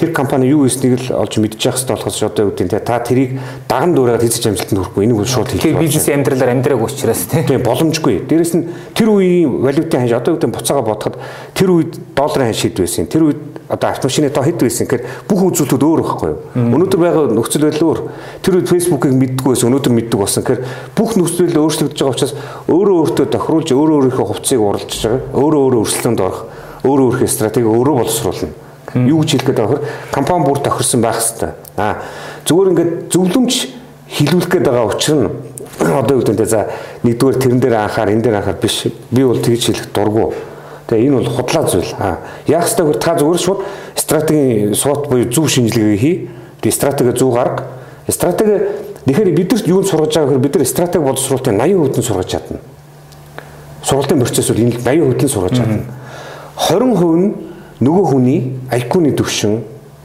тэр компани юу хийснийг л олж мэдчих хэвээр болохоос одоо юу гэдэг та тэрийг даган дуурайгаад хийж амжилтанд хүрэхгүй энийг шууд хэлэх. Тэгэхээр бизнес амьдралаар амьдраагүй учраас тийм боломжгүй. Дээрэс нь тэр үеийн валютын ханш одоо юу гэдэг буцаага бодоход тэр үед долларын ханш хэд байсан. Тэр үед одоо автомашины тоо хэд байсан гэхээр бүх үзүүлэлтүүд өөр байхгүй юу? Өнөөдөр байгаа нөхцөл байдал өөр. Тэр үед фэйсбુકийг мэддэггүй байсан. Өнөөдөр мэддэг болсон. Тэгэхээр бүх нөхцөл байдал өөрчлөгдөж байгаа учраас өөрөө өөртөө тохируулж өөрөө өөрийнхөө хувцсыг уралж байгаа. Өөрөө өөрөө өрсөлдөөнд орох. Өөрөө өөрийнхөө стратеги өөрөө боловсруулна Юу гэж хэлэх гээд байгаа вэ? Компани бүр тохирсон байх хэвээр. Аа зүгээр ингээд зөвлөмж хилүүлэх гээд байгаа учир нь одоо юу гэдэг за нэгдүгээр тэрэн дээр анхаар энэ дээр анхаар биш. Би бол тэгж хэлэх дурггүй. Тэгээ энэ бол худлаа зүйл. Аа яах вэ? Та зүгээр шууд стратегийн суут буюу зөв шинжилгээ хий. Тэгээ стратеги зөв гарга. Стратеги тэгэхээр бидэрт юунд сургаж байгаа гэхээр бид нар стратеги боловсруулалтын 80% нь сургаж чадна. Сургалтын процесс бол энэ 80% нь сургаж чадна. 20% нь нөгөө хүний IQ-ны төвшин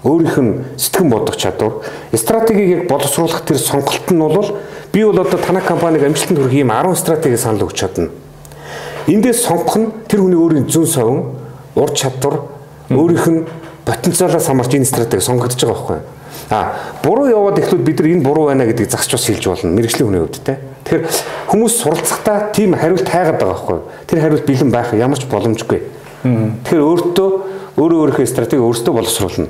өөрийнх нь сэтгэн бодох чадвар стратегийг яг боловсруулах тэр сонголт нь бол би бол одоо танай компаниг амжилтанд хүргэх юм 10 стратеги санал өгч чадна. Эндээс сонгох нь тэр хүний өөрийн зүүн совин, ур чадвар, өөрийнх нь потенциалаас хамаарч энэ стратеги сонгогдож байгаа байхгүй. А буруу яваад ихлүүд бид нар энэ буруу байна гэдгийг засч бас хэлж болно мэрэгжлийн хүний хувьд те. Тэгэхээр хүмүүс суралцахдаа тийм хариулт хайгаад байгаа байхгүй. Тэр хариулт бэлэн байх ямар ч боломжгүй. Тэгэхээр өөртөө өөрөө өөрийнхөө стратеги өөртөө боловсруулна.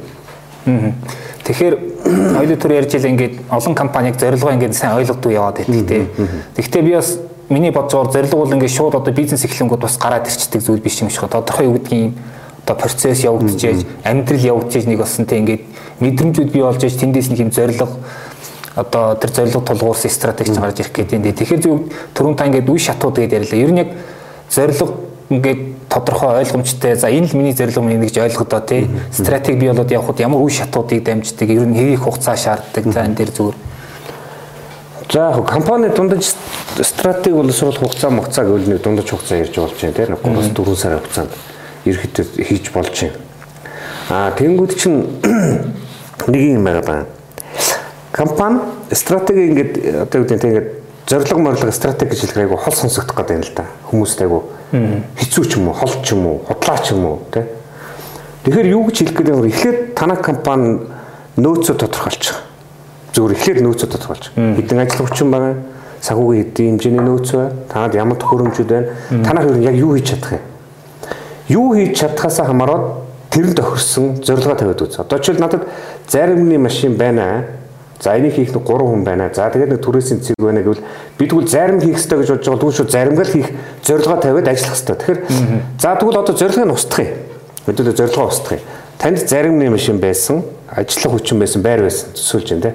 Тэгэхээр хоёул төр ярьж илээ ингээд олон компаниг зорилгоо ингээд сайн ойлгодог яваад байдаг тий. Тэгэхдээ би бас миний бодсоор зорилго бол ингээд шууд одоо бизнес эхлэнгүүд бас гараад ирчдэг зүйл биш юм шиг. Тодорхой юу гэдгийг одоо процесс явагдчихэж, амьдрал явагдчихэж нэг болсон те ингээд мэдрэмжүүд бий болж иж тэндээс нэг юм зорилго одоо тэр зорилго тулгуурсан стратеги ч гарч ирэх гэдэг. Тэгэхээр зөв түрүүн та ингээд үе шатууд гэдээ ярьлаа. Ер нь яг зорилго ингээд тодорхой ойлгомжтой. За энэ л миний зорилго минь гэж ойлгодоо тий. Стратеги бий болоод явхад ямар үе шатуудыг дамждаг, ер нь хэвийн хугацаа шаарддаг. За энэ дээр зүгээр За яг компани дундаж стратеги боловсруулах хугацаа мөхцаа гэвэл нэг дундаж хугацаа ярьж болж байна тийм 3-4 сарын хугацаанд ерөөхдөө хийж болж байна. Аа тэнгууд чинь нэг юм байгаа байна. Компани стратеги ингээд одоо гэдэг нь ингээд зорилго морлого стратеги гэж хэлэх айгу хол сонсогдох гэдэг юм л да. Хүмүүст айгу хэцүү ч юм уу, хол ч юм уу, худлаа ч юм уу тий. Тэгэхээр юу гэж хэлэх гэдэг вэ? Эхлээд танай компани нөөцөө тодорхойлчих. Зүгээр эхлээд нөөцөө тодорхойлчих. Хэдэн ажил хүчин байгаа, санхүүгийн хэдийн хэмжээний нөөц бай, танад ямар төхөөрөмжүүд байна, танах яг юу хийж чадах юм юу хийж чадхаасаа хамаарат тэр нь тохирсон зорилгоо тавиад үз. Одоо жишээл надад заримны машин байна. За энийг хийх нэг 3 хүн байна. За тэгээд нэг түрээсийн цэг байна гэвэл бид тэгвэл зарим хийх хэрэгтэй гэж бодож байгаа. Тэгвэл шүү заримгал хийх зорилгоо тавиад ажиллах хэрэгтэй. Тэгэхээр за тэгвэл одоо зорилгыг нь устгах юм. Өдөртөө зорилгоо устгах юм. Танд заримны машин байсан, ажиллах хүчин байсан, байр байсан төсөөлж байна те.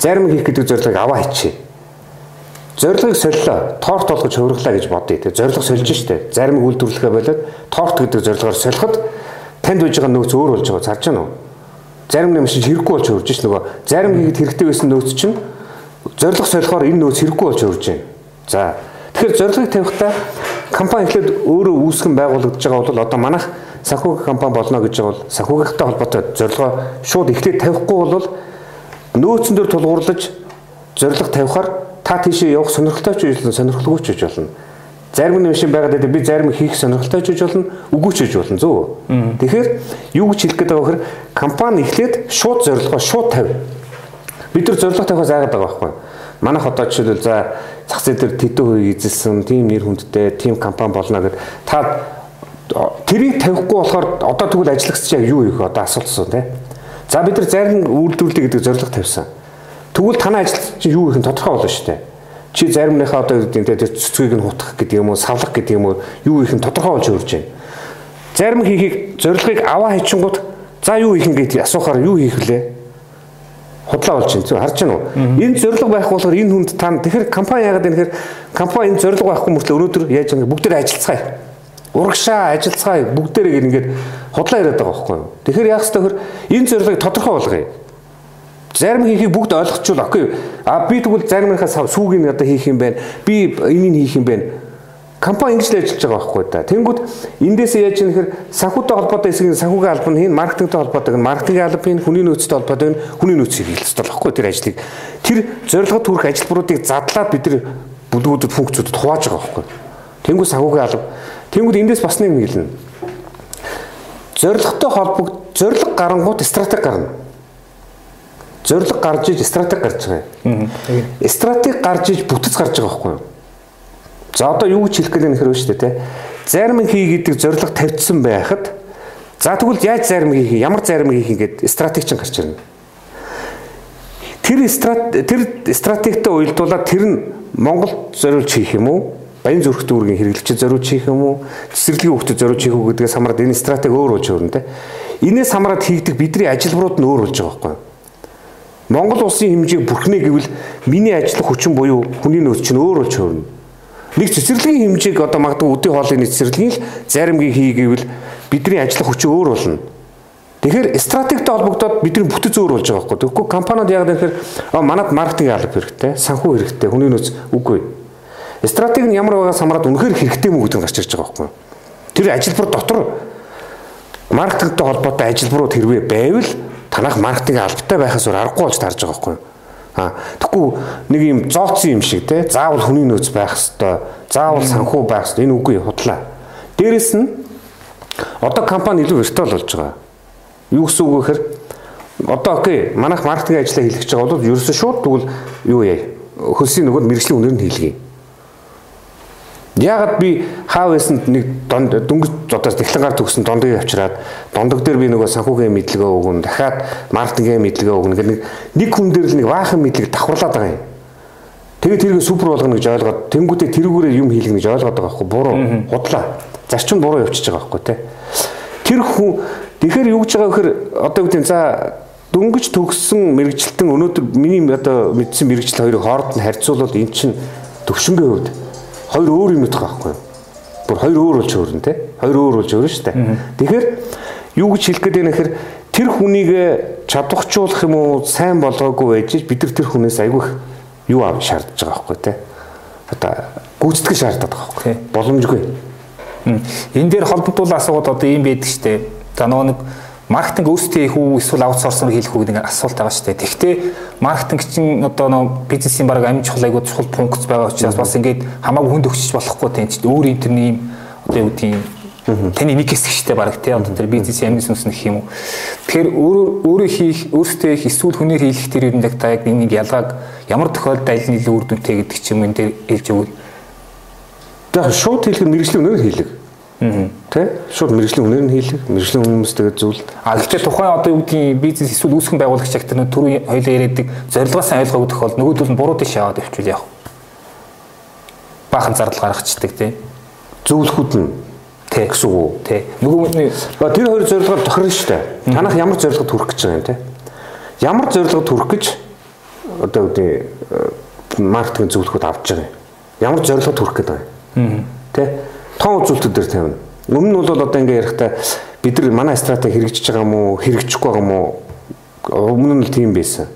Зарим хийх гэдэг зорилгыг аваа хийчихье зорилгыг солилоо, торт болгож хувирглаа гэж бодъё. Тэгээ зорилго сольж штэ. Зарим үйлдвэрлэхэ болоод торт гэдэг зорилгоор солиход танд байж байгаа нөөц өөр болж байгаа. Царж гэнэ үү? Зарим нэг машин хэрэггүй болж хөрж ш нөгөө. Зарим хийгээд хэрэгтэй байсан нөөц чинь зорилго солихоор энэ нөөц хэрэггүй болж хөрж байна. За тэгэхээр зорилгыг тавихтаа компани эхлээд өөрөө үүсгэн байгуулагдаж байгаа бол одоо манайх санхүүгийн компани болно гэж байгаа бол санхүүгийнхтэй холбоотой зорилгоо шууд эхлээд тавихгүй бол нөөцөн дээр тулгуурлаж зорилго тавихаар та тийшээ явах сонирхолтой ч үйл сонирхолгүй ч үж болно. Зарим нэг машин байгаад байдаг би зарим хийх сонирхолтой ч үж болно, үгүй ч үж болно зөв. Тэгэхээр юу гэж хэлэх гээд байгаа вэхэр компани эхлээд шууд зорилгоо шууд тавь. Бид нар зорилго тавихаас айгаад байгаа байхгүй. Манайх одоо жишээлбэл за зах зээл дээр тэдэн хувийг эзэлсэн, тийм нэр хүндтэй, тийм компани болно гэд та тэрийг тавихгүй болохоор одоо тэгвэл ажиллагч яг юу их одоо асуултсан тий. За бид нар зарим үйлдвэрлэлийг гэдэг зорилго тавьсан. Тэгвэл танай ажил чинь юу гэх нь тодорхой болно шүү дээ. Чи заримныхаа одоо гэдэг нь цэцгийг нь хутгах гэдэг юм уу, савлах гэдэг юм уу, юу их нь тодорхой болж өрж байна. Зарим хийхийг зорилгыг аваа хийчихэнгүүт за юу хийх гэж асуухаар юу хийх вүлээ? худлаа болж байна. Зөв харж байна уу? Энэ зорилго байхгүй болохоор энэ хүнд та тэгэхээр компани яагаад вэ гэхээр компани энэ зорилго байхгүй мөртлөө өнөөдөр яаж байгаа бүгд ажиллацгаая. Урагшаа ажиллацгаая бүгдээрээ ингээд худлаа яриад байгаа байхгүй юу? Тэгэхээр яах ёстой гэхээр энэ зорилгыг тодорхой болгоё. Зарим хийхийг бүгд ойлгочвол окей. А би тэгвэл заримынхаа сүүгийг одоо хийх юм байна. Би энийг хийх юм байна. Компани ингэж л ажиллаж байгаа байхгүй да. Тэнгүүд эндээсээ яаж юм гэхээр санхүүтэй холбоотой хэсгийн санхүүгийн албан хийн маркетингтэй холбоотой гэн маркетингийн албан хүний нөөцтэй холбоотой нь хүний нөөцийг хэрэгтэй байхгүй тэр ажлыг. Тэр зорилгод хүрэх ажилбаруудыг задлаад бид нар бүлгүүдэд функцүүдэд хувааж байгаа байхгүй. Тэнгүүд санхүүгийн алба. Тэнгүүд эндээс бас нэг хэлнэ. Зорилготой холбогд зорилго гарангууд стратеги гарна зорилго гарч иж стратеги гарч байгаа юм. Стратеги гарч иж бүтэц гарч байгаа байхгүй юу? За одоо юу гэж хэлэх гээд нөхөр шүү дээ те. Зарим хий гэдэг зорилго тавьдсан байхад за тэгвэл яаж зарим хийх ямар зарим хийх ингээд стратеги чинь гарч ирнэ. Тэр тэр стратегтэй уялдуулаад тэр нь Монгол зориулж хийх юм уу? Баян зүрх дүүргийн хэрэглэгчид зориулж хийх юм уу? Цэцэрлэгийн хөвгөд зориулж хийх үү гэдгээс хамаарат энэ стратеги өөр болж өрнө те. Инээс хамаарат хийгдэх бидний ажилбарууд нь өөр болж байгаа байхгүй юу? Монгол улсын хэмжээг бүрхнэ гэвэл миний ажиллах хүчин буюу хүний нөөц чинь өөр болж хөрнө. Нэг цэцэрлэгийн хэмжээг одоо магадгүй үдийн хоолны цэцэрлэгийн л заримгийн хий гэвэл бидний ажиллах хүчин өөр болно. Тэгэхээр стратегтэй холбогдоод бидний бүтэц өөр болж байгаа байхгүй. Тэгэхгүй компаниуд яг тэгэхээр манад маркетинг алба хэрэгтэй, санхүү хэрэгтэй, хүний нөөц үгүй. Стратеги нь ямар байгаас хамаарат үнэхээр хэрэгтэй мүү гэдэг нь гарч ирж байгаа байхгүй. Тэр ажилбар дотор маркетингтэй холбоотой ажилбарууд хэрвээ байвал танах маркетинг албатай байхаас өөр аргагүй болж тарж байгаа байхгүй юу? А тэгэхгүй нэг юм зооцсон юм шиг те заавал хүний нөөц байх хэвээр заавал санхүү байх хэвээр энэ үгүй худлаа. Дээрэс нь одоо компани илүү виртуал болж байгаа. Юу гэсэн үг вэ гэхээр одоо окей манайх маркетинг ажлаа хийлгэж байгаа бол ерөөсөө шууд тэгвэл юу яа хөлсийн нөгөө мэрэгжлийн үнээр нь хийлгэе. Яагаад би хаав байсанд нэг дөнгөж одоо технологиар төгсөн дондыг авчираад дондог дээр би нөгөө санхүүгийн мэдлэгээ өгөн дахиад маркетингийн мэдлэгээ өгнө гэх нэг нэг хүн дээр л нэг баахан мэдлэг давхарлаад байгаа юм. Тэгээд тэрийг супер болгоно гэж ойлгоод тэнгуүтээ тэрүүгээрээ юм хийлгэнэ гэж ойлгоод байгаа байхгүй буруу худлаа. Зарчим буруу явчихж байгаа байхгүй те. Тэр хүн тэгэхээр юу гэж байгаа вэхэр одоо үгүй за дөнгөж төгссөн мэрэгчлэлтэн өнөөдөр миний одоо мэдсэн мэрэгчлэл хоёрыг хооронд нь харьцуулбал эн чинь төвшингийн хувьд хоёр өөр юм утга байхгүй юу? Бүр хоёр өөр болж өөрнө те. Хоёр өөр болж өөрнө шүү дээ. Тэгэхээр юу гэж хэлэх гээд байна гэхээр тэр хүнийг чадварчуулах юм уу, сайн болгоогүй байж бид нар тэр хүнээс айгүй юу авч шаардж байгаа байхгүй те. Одоо гүйцэтгэх шаарддаг байгаа байхгүй. Боломжгүй. Энэ дээр холбогдуулсан асуулт одоо ийм байдаг штэ. За нөгөө нэг маркетинг өөрсдөө хийх үү эсвэл аутсорсоор хийх үү гэдэг асуулт байгаа шүү дээ. Тэгэхдээ маркетинг чинь одоо нөө бизнесийн баг амин чухал айгуу чухал пункт байгаа учраас бас ингээд хамаагүй хүнд өгчөж болохгүй тийм ч өөр интерний юм одоо юу гэдгийг таны нэг хэсэг шүү дээ баг тийм одоо тэр бизнесийн амин сүнс нэх юм уу. Тэгэхээр өөрөө өөрөө хийх өөрсдөө хийх эсвэл хүнээр хийх тэр юм яг та яг нэг ялгааг ямар тохиолдолд аль нь илүү үр дүнтэй гэдэг ч юм энэ дээр хэлж өгвөл. Тэгэхээр шууд хэлэх нь мэрэгжлийн өнөр хийлэг. Тэ? Шууд мэрэгжлийн үнээр нь хийлэг, мэрэгжлийн хүмүүстэйгээ зүйл. А гэхдээ тухайн одоо юу гэдгийг бизнес эсвэл үүсгэн байгуулагч яг тэр түрүү хоёлаа яриадаг зорилгоос ойлгоогүй тохиол нөгөөдөл нь буруу тийш яваад өвчүүл яах. Баахан зардал гаргацдаг тий. Зөвлөхүүд нь тий гэсэн үг. Тий. Нөгөөний тэр хоёр зорилгоор тохирно шүү дээ. Танах ямар зорилгод хүрэх гэж байгаа юм те? Ямар зорилгод хүрэх гэж одоо үгүй маркетинг зөвлөхөд авч байгаа юм. Ямар зорилгод хүрэх гэдэг юм. Тэ? Тон үзүүлэлтүүд дээр тавина. Өмнө нь бол одоо ингээ ярихдаа бид нар манай стратеги хэрэгжиж байгаа уу, хэрэгжихгүй байгаа уу? Өмнө нь тийм байсан.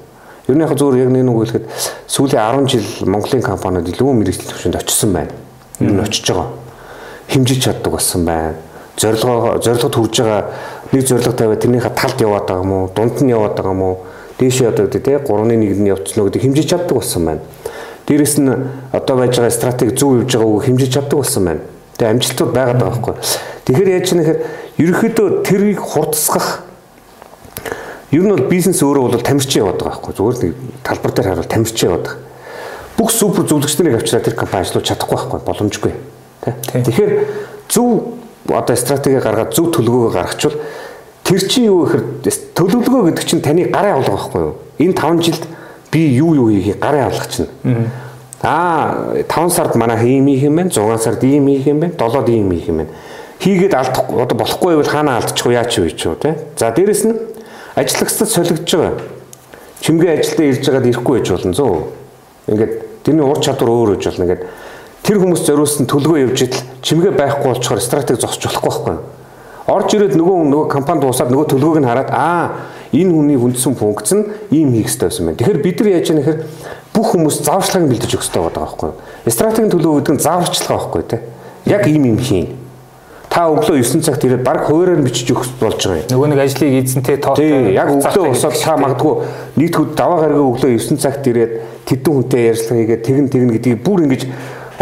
Ер нь яг зөвөр яг нэг үг хэлэхэд сүүлийн 10 жил Монголын компаниуд илүү мэрэгжлийн төвшөнд очсон байна. Ер нь очиж байгаа. Химжиж чаддаг болсон байна. Зорилгоо зорилгод хүрж байгаа нэг зорилго тавиад тэрнийхээ талд яваад байгаа уу? Дунд нь яваад байгаа уу? Дээшээ одоо гэдэг тий 3-ны 1-д нь явцсан уу гэдэг химжиж чаддаг болсон байна. Дээрэс нь одоо байж байгаа стратеги зөв явж байгааг хэмжиж чаддаг болсон байна. Тэгээ амжилтууд байгаад байгаа байхгүй. Тэгэхээр яаж ч нэхэр ерөөхдөө тэрийг хурдсгах ер нь бол бизнес өөрөө бол тамирчин яваад байгаа байхгүй. Зүгээр нэг талбар дээр харуул тамирчин яваад байгаа. Бүх супер зөвлөгч нарыг авчираад тэр компани ажиллаж чадахгүй байхгүй боломжгүй. Тэгэхээр зөв одоо стратеги гаргаад зөв төлөвлөгөө гаргачвал тэр чинь юу гэхээр төлөвлөгөө гэдэг чинь таны гарын авлага байхгүй юу? Энэ 5 жилд би юу юу хийхийг гарын авлага чинь. Аа 5 сард манай ийм хийх юм байна, 6 сард ийм хийх юм байна, 7-д ийм хийх юм байна. Хийгээд алдахгүй одоо болохгүй байвал хаана алдчих вэ, яач вэ ч үү те. За дээрэс нь ажиллагчдад солигдож байгаа. Чимгээ ажилдаа ирж байгаад ирэхгүй байж болно зөө. Ингээд тэрний ур чадвар өөр гэж болно. Ингээд тэр хүмүүс зориулсан төлгөө явж идэл чимгээ байхгүй болчоор стратеги зогсож болохгүй байхгүй. Орж ирээд нөгөө нөгөө компани дуусаад нөгөө төлгөөг нь хараад аа энэ хүний хүндсэн функц нь ийм хийх хэрэгтэй байсан байна. Тэгэхээр бид нар яаж яах вэ бүх хүмүүс зааварчлагыг бэлдэж өгөх хэрэгтэй байгаа байхгүй юу? Стратегийн төлөө гэдэг нь зааварчлага байхгүй тий. Яг ийм юм хийн. Та өглөө 9 цагт ирээд баг хуваараар бичиж өгөх болж байгаа юм. Нөгөө нэг ажлыг эзэнтэй тоотой. Тий, яг өглөө босоод та магадгүй нийтгүүд даваа гаргаа өглөө 9 цагт ирээд тэдэн хүнтэй ярьцлага хийгээд тэгэн тэгнэ гэдгийг бүр ингэж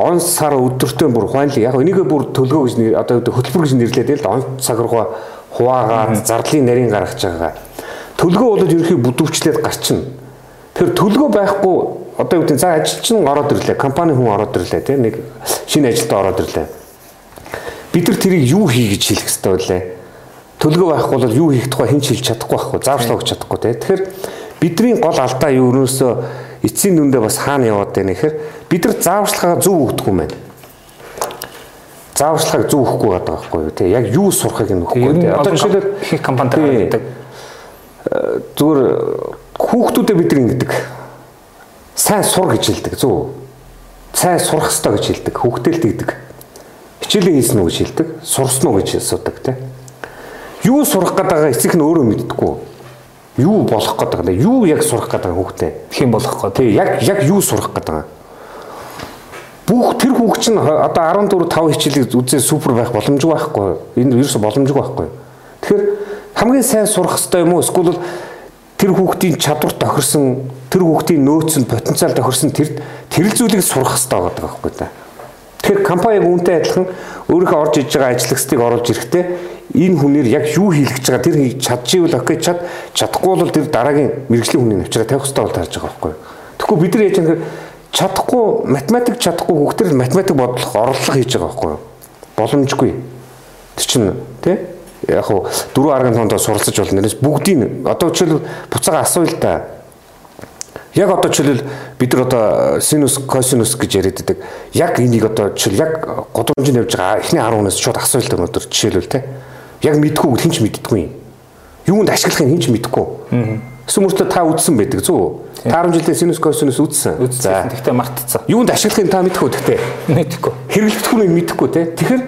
он сар өдөртөө бүр хуанли яг энийгээ бүр төлгөө гэж одоо хөтөлбөр гэж нэрлээд л он цаг руугаа хуваагаад зардлын нарийн гаргаж байгаа. Төлгөө болоод ерөнхий бүдүүрчлээд гарчна. Тэр төлгөө байхгүй одоо юу гэдэг за ажилчин ороод ирлээ. Компани хүн ороод ирлээ тийм нэг шинэ ажилтаа ороод ирлээ. Бид нар тэрийг юу хий гэж хэлэх хэрэгтэй байлаа. Төлгөө байхгүй бол юу хийх тухай хэн ч хэлж чадахгүй байхгүй. Зааварчлаа өгч чадахгүй тийм. Тэгэхээр бидний гол алдаа юу өрөөсөө эцсийн дүндээ бас хаана яваад байна гэхээр бид нар зааварчлагаа зөв өгдөг юм байна. Зааварчлагыг зөв өгөхгүй байдаг байхгүй юу тийм. Яг юу сурахыг нь өгөхгүй. Одоо жишээлбэл их компанитай гэдэг зүгээр хүүхдүүдэд бид нар ингэдэг сайн сур гэж хэлдэг зөв. Сайн сурах ёстой гэж хэлдэг. Хүүхдэлт гэдэг. Хичээлээ хийсэн үү гэж хэлдэг. Сурсан уу гэж асуудаг тийм. Юу сурах байгаа эцэг нь өөрөө мэддэггүй. Юу болох гээд байгаа. Юу яг сурах байгаа хүүхдээ. Хэн болох гээд. Тийм яг яг юу сурах байгаа. Бүх тэр хүүхд чинь одоо 14 5 хичээлийг үзээ супер байх боломжгүй байхгүй. Энэ ерөөсө боломжгүй байхгүй. Тэгэхээр хамгийн сайн сурах хэрэгтэй юм уу? Эсвэл тэр хүүхдийн чадвар тохирсон тэр хүүхдийн нөөц нь потенциал тохирсон тэр тэр зүйлийг сурах хэрэгтэй байгаа байхгүй та. Тэгэхээр компаниг үүнтэй адилхан өөрийнхөө орж иж байгаа ажлагчдыг оруулж ирэхдээ энэ хүнээр яг юу хийх гэж байгаа тэр чадчихвэл окей чад чадахгүй бол тэр дараагийн мэрэгжлийн хүний навчраа тавих хэрэгтэй бол тарж байгаа байхгүй. Тэгэхгүй бид нар яаж юм чадахгүй математик чадахгүй хүүхдэр математик бодлого орлого хийж байгаа байхгүй боломжгүй. Тэр чинь тий яг хуу дөрөв аргын тоонд суралцаж болно. Нэрээс бүгдийг одоо жишээл буцаага асууя л да. Яг одоо жишээл бид нар одоо синус косинус гэж яриад байдаг. Яг энийг одоо жишээл яг годомжинд явж байгаа эхний 10 хүнээс шууд асууя л да өнөөдөр жишээлбэл тий. Яг мэдгүй хин ч мэддэггүй. Юунд ашиглахыг хин ч мэдгүй. Эсвэл мөртөө та үзсэн байдаг зү? 10 жилийн синус косинус үзсэн. Үзсэн. Тэгтээ мартцсан. Юунд ашиглахыг та мэдхгүй тэгтээ. Мэдхгүй. Хэрэглэгдэх хүнийг мэдхгүй тий. Тэгэхээр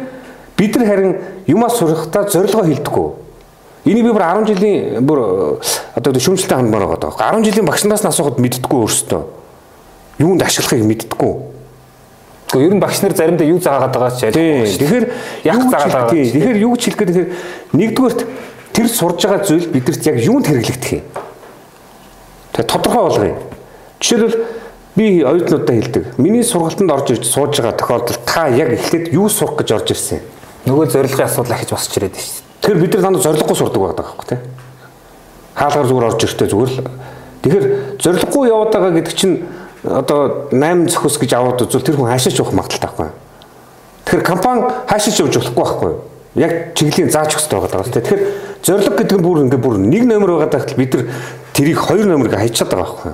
бид нар харин юмаа сурахдаа зорилгоо хилдэггүй. Энийг би бүр 10 жилийн бүр одоо шүүмжлэлтэй ханд байгаа даа. 10 жилийн багш нараас асуухад мэддэггүй өөрсдөө. Юунд ашиглахыг мэддэггүй. Гэхдээ ер нь багш нар заримдаа юу заагаад байгаа ч ялгаагүй. Тэгэхээр яг заагаад байгаа. Тэгэхээр юу ч хэлэх гээд тэгэхээр нэгдүгээрт тэр сурж байгаа зүйл бидэрт яг юунд хэрэглэгдэх юм. Тэгээ тодорхой болгоё. Жишээлбэл би оюутнуудаа хэлдэг. Миний сургалтанд орж ирж сууж байгаа тохиолдолд та яг эхлээд юу сурах гэж орж ирсэн юм? Нөгөө зорилгын асуудал ахиж босч ирээд байна шүү дээ. Тэгэхээр бид нар дандаа зорилгогүй сурдаг байдаг байхгүй тий. Хаалгаар зүгээр орж ирэхдээ зүгээр л Тэгэхээр зорилгогүй яваад байгаа гэдэг чинь одоо 8 зөхөс гэж аваад үзвэл тэр хүн хаашаач явах магадaltaй байхгүй. Тэгэхээр компани хаашаач явж болохгүй байхгүй. Яг чиглэлийн зааж өгсөй байгаа даа. Тэгэхээр зорилго гэдэг нь бүр ингээ бүр нэг номер байгаа даа бид нар тэрийг хоёр номерыг хайчаад байгаа байхгүй.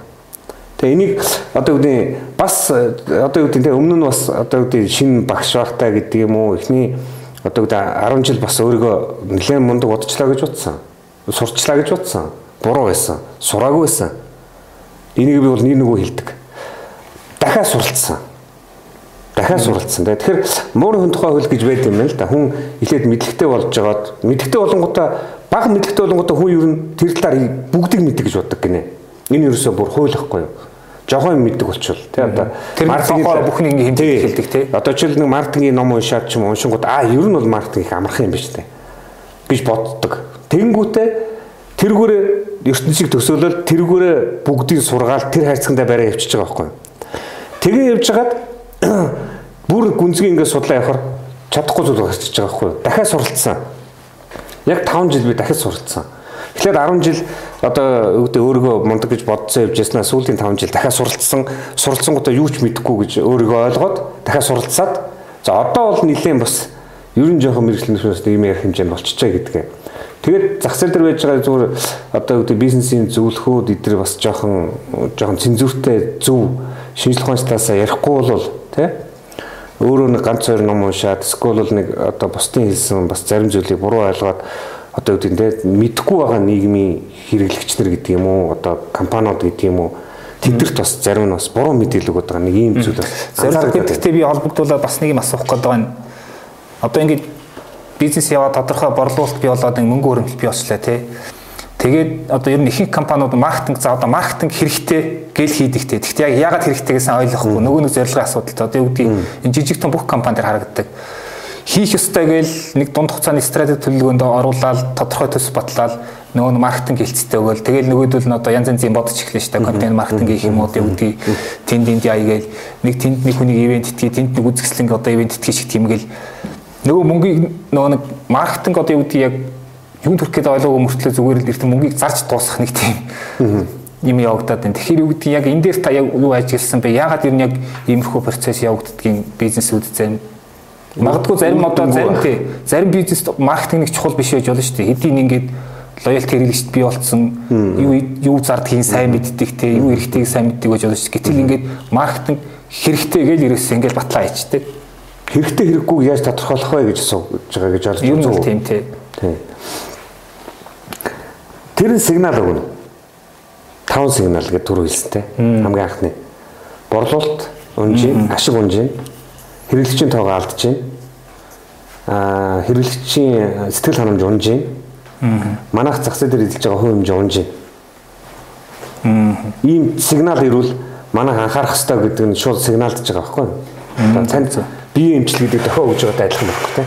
Тэгээ энийг одоо үүдээ бас одоо үүдээ өмнө нь бас одоо үүдээ шинэ багш байхтаа гэдэг юм уу эхний одоо үүдээ 10 жил бас өөрийгөө нэлээд мундаг бодчлаа гэж утсан. Сурчлаа гэж утсан. Буруу байсан. Сураагүй байсан. Энийг би бол нэг нөгөө хэлдэг дахиад суралцсан. Дахиад суралцсан. Тэгэхээр муурын хүн тухай хөл гэж байд юм л да. Хүн эхлээд мэдлэгтэй болж жагаад мэдлэгтэй болонгуудаа бага мэдлэгтэй болонгуудаа хүн ер нь тэр талаар бүгдийг мэддэг гэж боддог гинэ. Энэ ерөөсөө бүр хууль ахгүй юу? жохон мэддэг болчихвол тий одоо маркетинг бүхний ингэ хэмжээ хэлдэг тий одоо жишээл нэг маркетингийн ном уншаад ч юм уншингууд а ер нь бол маркетинг их амархан юм биш тий гэж боддог тэнгүүтээ тэргүүрээ ертөнцийг төсөөлөл тэргүүрээ бүгдийг сургаал тэр хайрцагтаа барай явчихж байгаа байхгүй юу Тэгээ явж хагаад бүр гүнзгий ингээд судлаа явахаар чадахгүй зүйл гарчиж байгаа байхгүй юу? Дахиад суралцсан. Яг 5 жил би дахиад суралцсан. Тэгэхээр 10 жил одоо үүдээ өөрийгөө мундаг гэж бодсон явж яснаа сүүлийн 5 жил дахиад суралцсан. Суралцсангуудаа юу ч мэдэхгүй гэж өөрийгөө ойлгоод дахиад суралцаад за одоо бол нилээн бас ерөн жоохон мэрэгчлэнээс ийм ярих хэмжээнд болчихжээ гэдгээ. Тэгээд зах зээл дээр байж байгаа зүгээр одоо үүдээ бизнесийн зөвлөхүүд эдгээр бас жоохон жоохон цензуртэй зөв шинжлэх ухааны талаас ярихгүй бол тий өөрөө нэг ганц хоёр ном уншаад эсвэл нэг одоо бусдын хэлсэн бас зарим зүйлийг буруу ойлгоод одоо үүдэн тий мэдхгүй байгаа нийгмийн хэрэглэгчнэр гэдэг юм уу одоо компаниуд гэдэг юм уу тэдэрт бас зарим нь бас буруу мэдээлэл өгöd байгаа нэг ийм зүйл бас зарим гэдэгтээ би холбогдуулаад бас нэг юм асуух гэдэг байна одоо ингээд бизнес яваад тодорхой борлуулалт бий болоод мөнгө хөрөмтөл бий болчлаа тий Тэгээд одоо ер нь ихэнх компаниуд маркетинг за одоо маркетинг хэрэгтэй гэл хийдэгтэй. Гэхдээ яг яагаад хэрэгтэйгээс ойлгохгүй. Нөгөө нэг зорилгын асуудал. Одоо юу гэдгийг энэ жижиг том бүх компани дээр харагддаг. Хийх ёстой гээл нэг дунд хугацааны стратеги төлөвлөгөөнд оруулаад тодорхой төс батлаад нөгөө маркетинг хилцтэй өгөөл. Тэгэл нөгөөдөл нь одоо янз янзын бодож эхлэв шүү дээ. Контент маркетинг гэх юм уу юу гэдгийг тэнд энд яа гээл нэг тэнд нэг хүнийг ивент итгий тэнд нэг үзэсгэлэнг одоо ивент итгий шиг тиймгээл нөгөө мөнгийг нөгөө нэг маркетинг одоо юу гэдгийг яг юм төрөх гэдэг ойлгоогүй мөртлөө зүгээр л эртэн мөнгийг зарж дуусгах нэг тийм юм явагдаад байна. Тэгэхээр юу гэдгийг яг энэ дээр та яг юу ажигласан бэ? Яагаад ер нь яг иймэрхүү процесс явагддгийг бизнесүүд зэн магадгүй зарим одоо зарим тий зарим бизнес маркетинг нэг чухал биш байж болно шүү дээ. Хэдийн ингээд лоялти хэрэглэгчд бий болцсон юу юу зардгийг сайн мэддэг те юу эрхтэйг сайн мэддэг байж болно шүү. Гэтэл ингээд маркетинг хэрэгтэй гэж ерөөсөө ингээд батлаа хийчдэг. Хэрэгтэй хэрэггүй яаж тодорхойлох вэ гэж асууж байгаа гэж ойлгож байна. Юу тийм те. Тийм. Тэр нь сигнал өгнө. Таван сигнал гэж түр хэлсэнтэй. Хамгийн анхны. Борлуулалт унжийн, ашиг унжийн, хэрэглэгчийн тоогоо алдчихээн. Аа хэрэглэгчийн сэтгэл ханамж унжийн. Манайх зах зээл дээр эзэлж байгаа хувь хэмжээ унжийн. Ийм сигнал ирвэл манайх анхаарах хэрэгтэй гэдэг нь шууд сигналдж байгаа байхгүй юу? Танд биеийн эмчил гэдэг дохио өгж байгаатай адилхан байхгүй тийм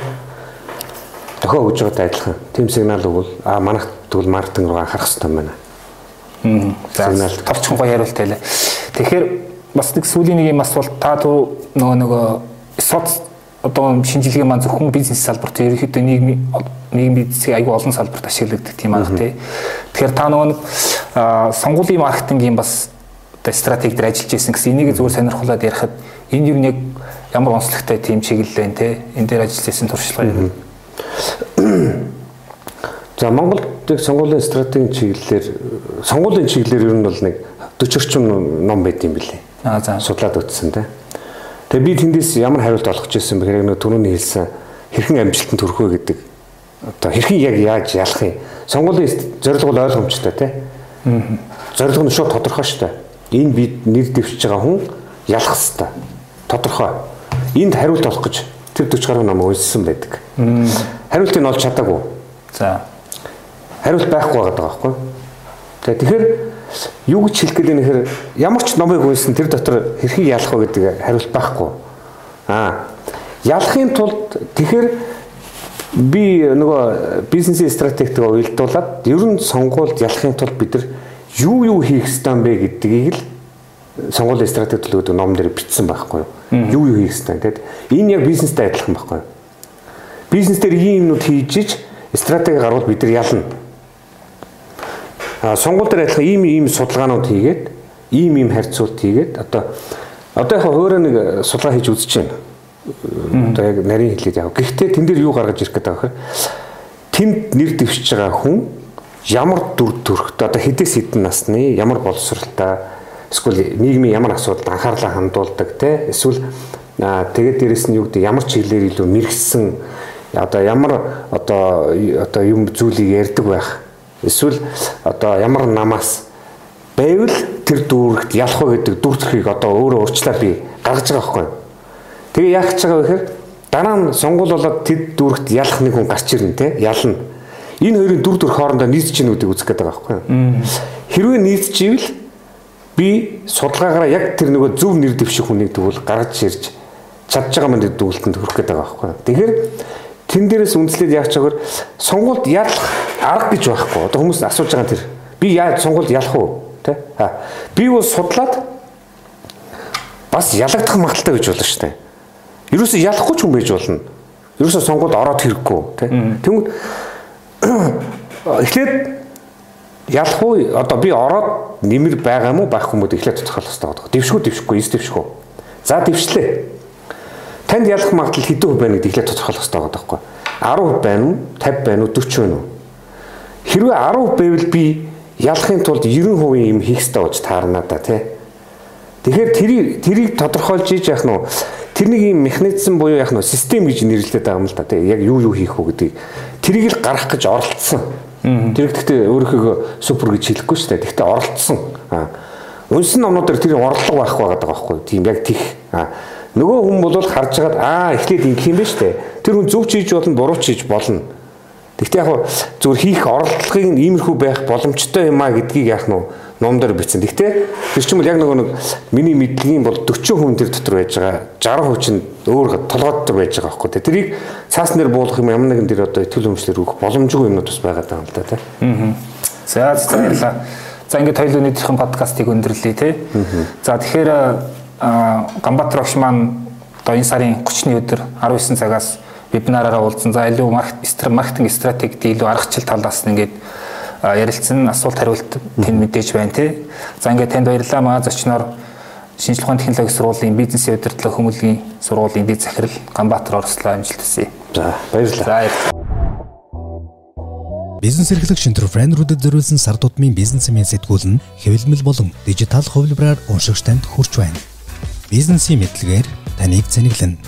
дохио өгж байгаатай адилхан тийм сигнал өгвөл а манайх тэгвэл маркетинг руу анхаарах хэрэгтэй юм байна. Аа. Товчхон гоё хариулт байлаа. Тэгэхээр бас нэг сүүлийн нэг юм асуулт та нөгөө нөгөө соц одоо шинжилгээ маань зөвхөн бизнес салбарт ерөнхийдөө нийгмийн нийгмийн эдийн аягүй олон салбарт ашиглагддаг тийм аа тий. Тэгэхээр та нөгөө сонгуулийн маркетингийн бас одоо стратеги дээр ажиллаж исэн гэсэн энийг зүгээр сонирхолтой ярихад энэ юу нэг ямар онцлогтой тийм чиглэл байна те энэ дээр ажиллаж исэн туршлага юм. За Монголд сонгуулийн стратегийн чиглэлээр сонгуулийн чиглэлээр ер нь бол нэг 40 орчим ном байд юм билээ. Аа за. Судлаад утсан те. Тэгээ би тэндээс ямар хариулт олгож ирсэн бэ гэхээр нэг түрүүний хэлсэн хэрхэн амжилтанд хүрэх вэ гэдэг одоо хэрхэн яг яаж ялах юм. Сонгуулийн зорилго бол ойлгомжтой те. Аа. Зорилго нь шууд тодорхой шүү дээ. Энэ бид нэр дэвшиж байгаа хүн ялах хэвээр. Тодорхой. Энд хариулт олох гэж тэр 40 гаруй ном уншсан байдаг. Хариултыг нь олж чадаагүй. За. Хариулт байхгүй байгаа байхгүй. Тэгээ тэгэхээр юу гэж хэлэх гэлээ нэхэр ямар ч номыг уншсан тэр дотор хэрхэн ялах вэ гэдэг хариулт байхгүй. Аа. Ялахын тулд тэгэхээр би нөгөө бизнесийн стратегтэй уялдуулаад ер нь сонгуульд ялахын тулд бид нар юу юу хийх ёстой юм бэ гэдгийг л сонгуулийн стратеги төлөвлөдөг ном дээр бичсэн байхгүй юу? Юу хийх ёстой. Тэгэд энэ яг бизнестэй адилхан байхгүй? Бизнес дээр ийм юмнууд хийж ич стратеги гарвал бид нар ялна сонгуул дээр адилхан ийм ийм судалгаанууд хийгээд ийм ийм харьцуулт хийгээд одоо одоо яг өөрөө нэг судалгаа хийж үзэж байна. Одоо яг нарийн хэлээд яв. Гэхдээ тэн дээр юу гаргаж ирэх гэдэг вэ? Тэнд нэр дэвшиж байгаа хүн ямар дүр төрхтэй одоо хэдээс хэдэн насны ямар боловсралтай эсвэл нийгмийн ямар асуудалд анхаарлаа хандуулдаг те эсвэл тэгээд дээрэс нь юу гэдэг ямар чиглэлээр илүү мэрэгсэн одоо ямар одоо одоо юм зүйлийг ярьдаг байх Эсвэл одоо ямар намаас байвал тэр дүүрэгт ялах вэ гэдэг дүр төрхийг одоо өөрөө урьдчилаад би гаргаж байгаа байхгүй. Тэгээ яах гэж байгаа вэ гэхээр дараа нь сонгуул болоод тэд дүүрэгт ялах нэг хүн гарч ирнэ те ялна. Энэ хоёрын дүр төрх хоорондоо нийцж гин үдэг үзэх гээд байгаа байхгүй. Хэрвээ нийцж ивэл би судалгаагаараа яг тэр нөгөө зөв нэр дэвших хүнийг тэгвэл гаргаж ирж чадж байгаа мэнд дүгэлтэнд хүрэх гээд байгаа байхгүй. Тэгэхээр тэн дээрээс үндэслээд яах чагаар сонгуульд ялах арга гэж байхгүй. Одоо хүмүүс асууж байгаа тэр би яаж сонгуульд ялах уу? Тэ? А би бол судлаад бас ялагдах магадaltaй гэж болно шүү дээ. Ерөөсө ялахгүй ч хүн байж болно. Ерөөсө сонгуульд ороод хэрэггүй, тэ? Тэнгүүд эхлээд ялах уу? Одоо би ороод нэмэр байгаа уу, байхгүй уу эхлээд тодорхойлох хэрэгтэй. Дэвшгүй дэвшгүй, эс дэвшгүй. За дэвшлээ Танд ялах магадлал хэдэн хувь байна гэдгийг тодорхойлох хэрэгтэй байгаа байхгүй. 10% байна уу? 50 байна уу? 40 байна уу? Хэрвээ 10% байвал би ялахын тулд 90% юм хийх хэрэгтэй болж таарна да тий. Тэгэхээр тэрийг тэрийг тодорхойлж ийж яах нь тэрнийг юм механизм буюу яах нь систем гэж нэрлэдэг байгаа юм л да тий. Яг юу юу хийх үү гэдгийг тэрийг л гарах гэж оролцсон. Тэр гэхдээ өөрийнхөө супер гэж хэлэхгүй шүү дээ. Гэхдээ оролцсон. Унсан номнууд дээр тэр орлого байх байгаа байхгүй. Тийм яг тих. Нөгөө хүн бол харж хагаад аа эхлээд ингэх юм биш үү? Тэр хүн зөв ч хийж болно, буруу ч хийж болно. Гэхдээ яг зүгээр хийх оролдлогын иймэрхүү байх боломжтой юм а гэдгийг яах нь ном дээр бичсэн. Гэхдээ тэр чинь бол яг нөгөө нэг миний мэдлэгийн бол 40 хүн тэр дотор байж байгаа. 60% чинь өөр толгойдтой байж байгаа байхгүй тий. Тэрийг цаас нэр буулгах юм ямар нэгэн тэр одоо итгэл өмчлөр өгөх боломжгүй юмнууд бас байгаа даа л да тий. Аа. За баярлалаа. За ингээд хоёул өнөөдрийнхэн подкастыг өндөрлөе тий. За тэгэхээр Ганбаатар огш маань одоо энэ сарын 30-ны өдөр 19 цагаас вебинараараа уулзсан. За илүү маркетинг стратегид илүү аргачлал талаас нь ингээд ярилцсан асуулт хариулт тэнд мэдээж байна тий. За ингээд танд баярлалаа маа зочноор шинжлэх ухааны технологийн сургуулийн бизнесийн удирдлага хүмүүлийн сургуулийн дэд захирал Ганбаатар Орслоо амжилт хүсье. За баярлалаа. За Бизнес эрхлэг шинтер френдрүүдэд зориулсан сар тутмын бизнесмен сэтгүүл нь хэвлэмэл болон дижитал хувилбараар уншигч танд хүрч байна бизнесийн мэдлэгээр таныг цэнэглэнэ.